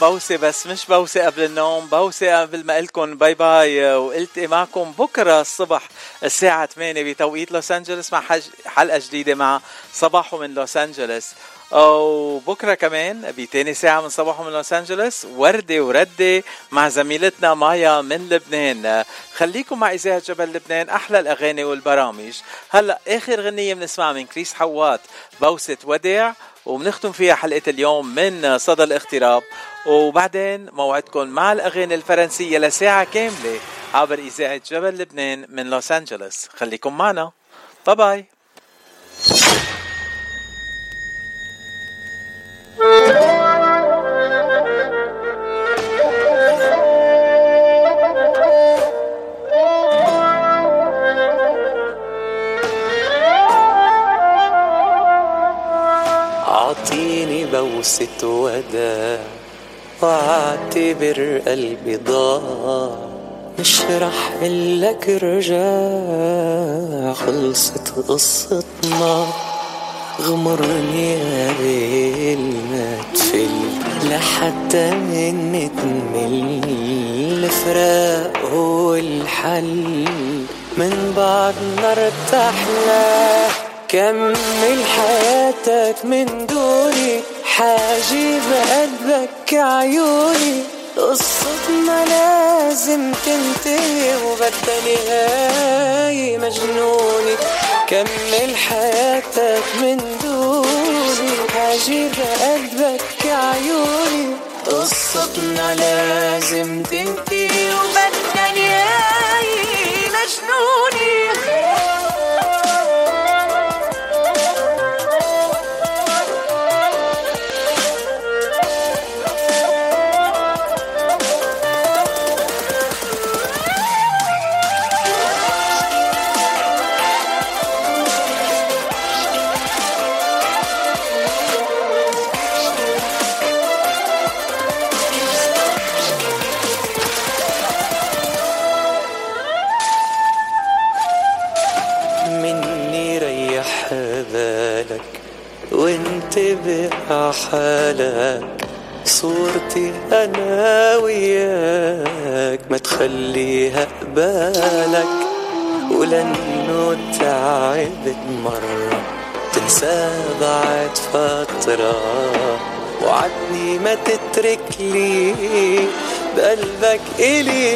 بوسة بس مش بوسة قبل النوم بوسة قبل ما لكم bye bye. والتقي معكم بكرة الصبح الساعة 8 بتوقيت لوس أنجلوس مع حلقة جديدة مع صباحو من لوس أنجلوس. وبكرة كمان بتاني ساعة من صباحو من لوس أنجلوس وردة وردة مع زميلتنا مايا من لبنان. خليكم مع إذاعة جبل لبنان أحلى الأغاني والبرامج. هلأ آخر غنية بنسمعها من كريس حوات بوسة وداع. وبنختم فيها حلقة اليوم من صدى الاغتراب. وبعدين موعدكم مع الأغاني الفرنسية لساعة كاملة عبر إذاعة جبل لبنان من لوس أنجلوس. خليكم معنا. باي باي بوسة وداع. واعتبر قلبي ضاع. مش رح لك رجاع خلصت قصتنا. غمرني قبل ما تفل لحتى من تمل الفراق هو الحل من بعد ما ارتحنا. كمل حياتك من دوني. حاجب قلبك عيوني قصتنا لازم تنتهي وبدها نهاية مجنوني. كمل حياتك من دوني. حاجب قلبك عيوني قصتنا لازم تنتهي وبدها نهاية مجنوني. حالك صورتي أنا وياك ما تخليها قبالك ولأنه تعبت مرة تنسى بعد فترة. وعدني ما تترك لي بقلبك إلي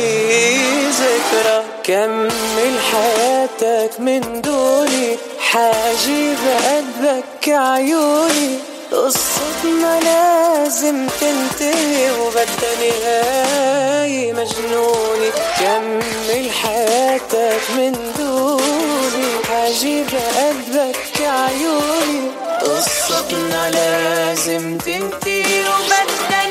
ذكرى. كمل حياتك من دوني حاجب قلبك عيوني. قصتنا لازم تنتهي وبدها نهاية مجنونة كمل حياتك من دوني. عجيب قلبك عيوني. قصتنا لازم تنتهي وبدها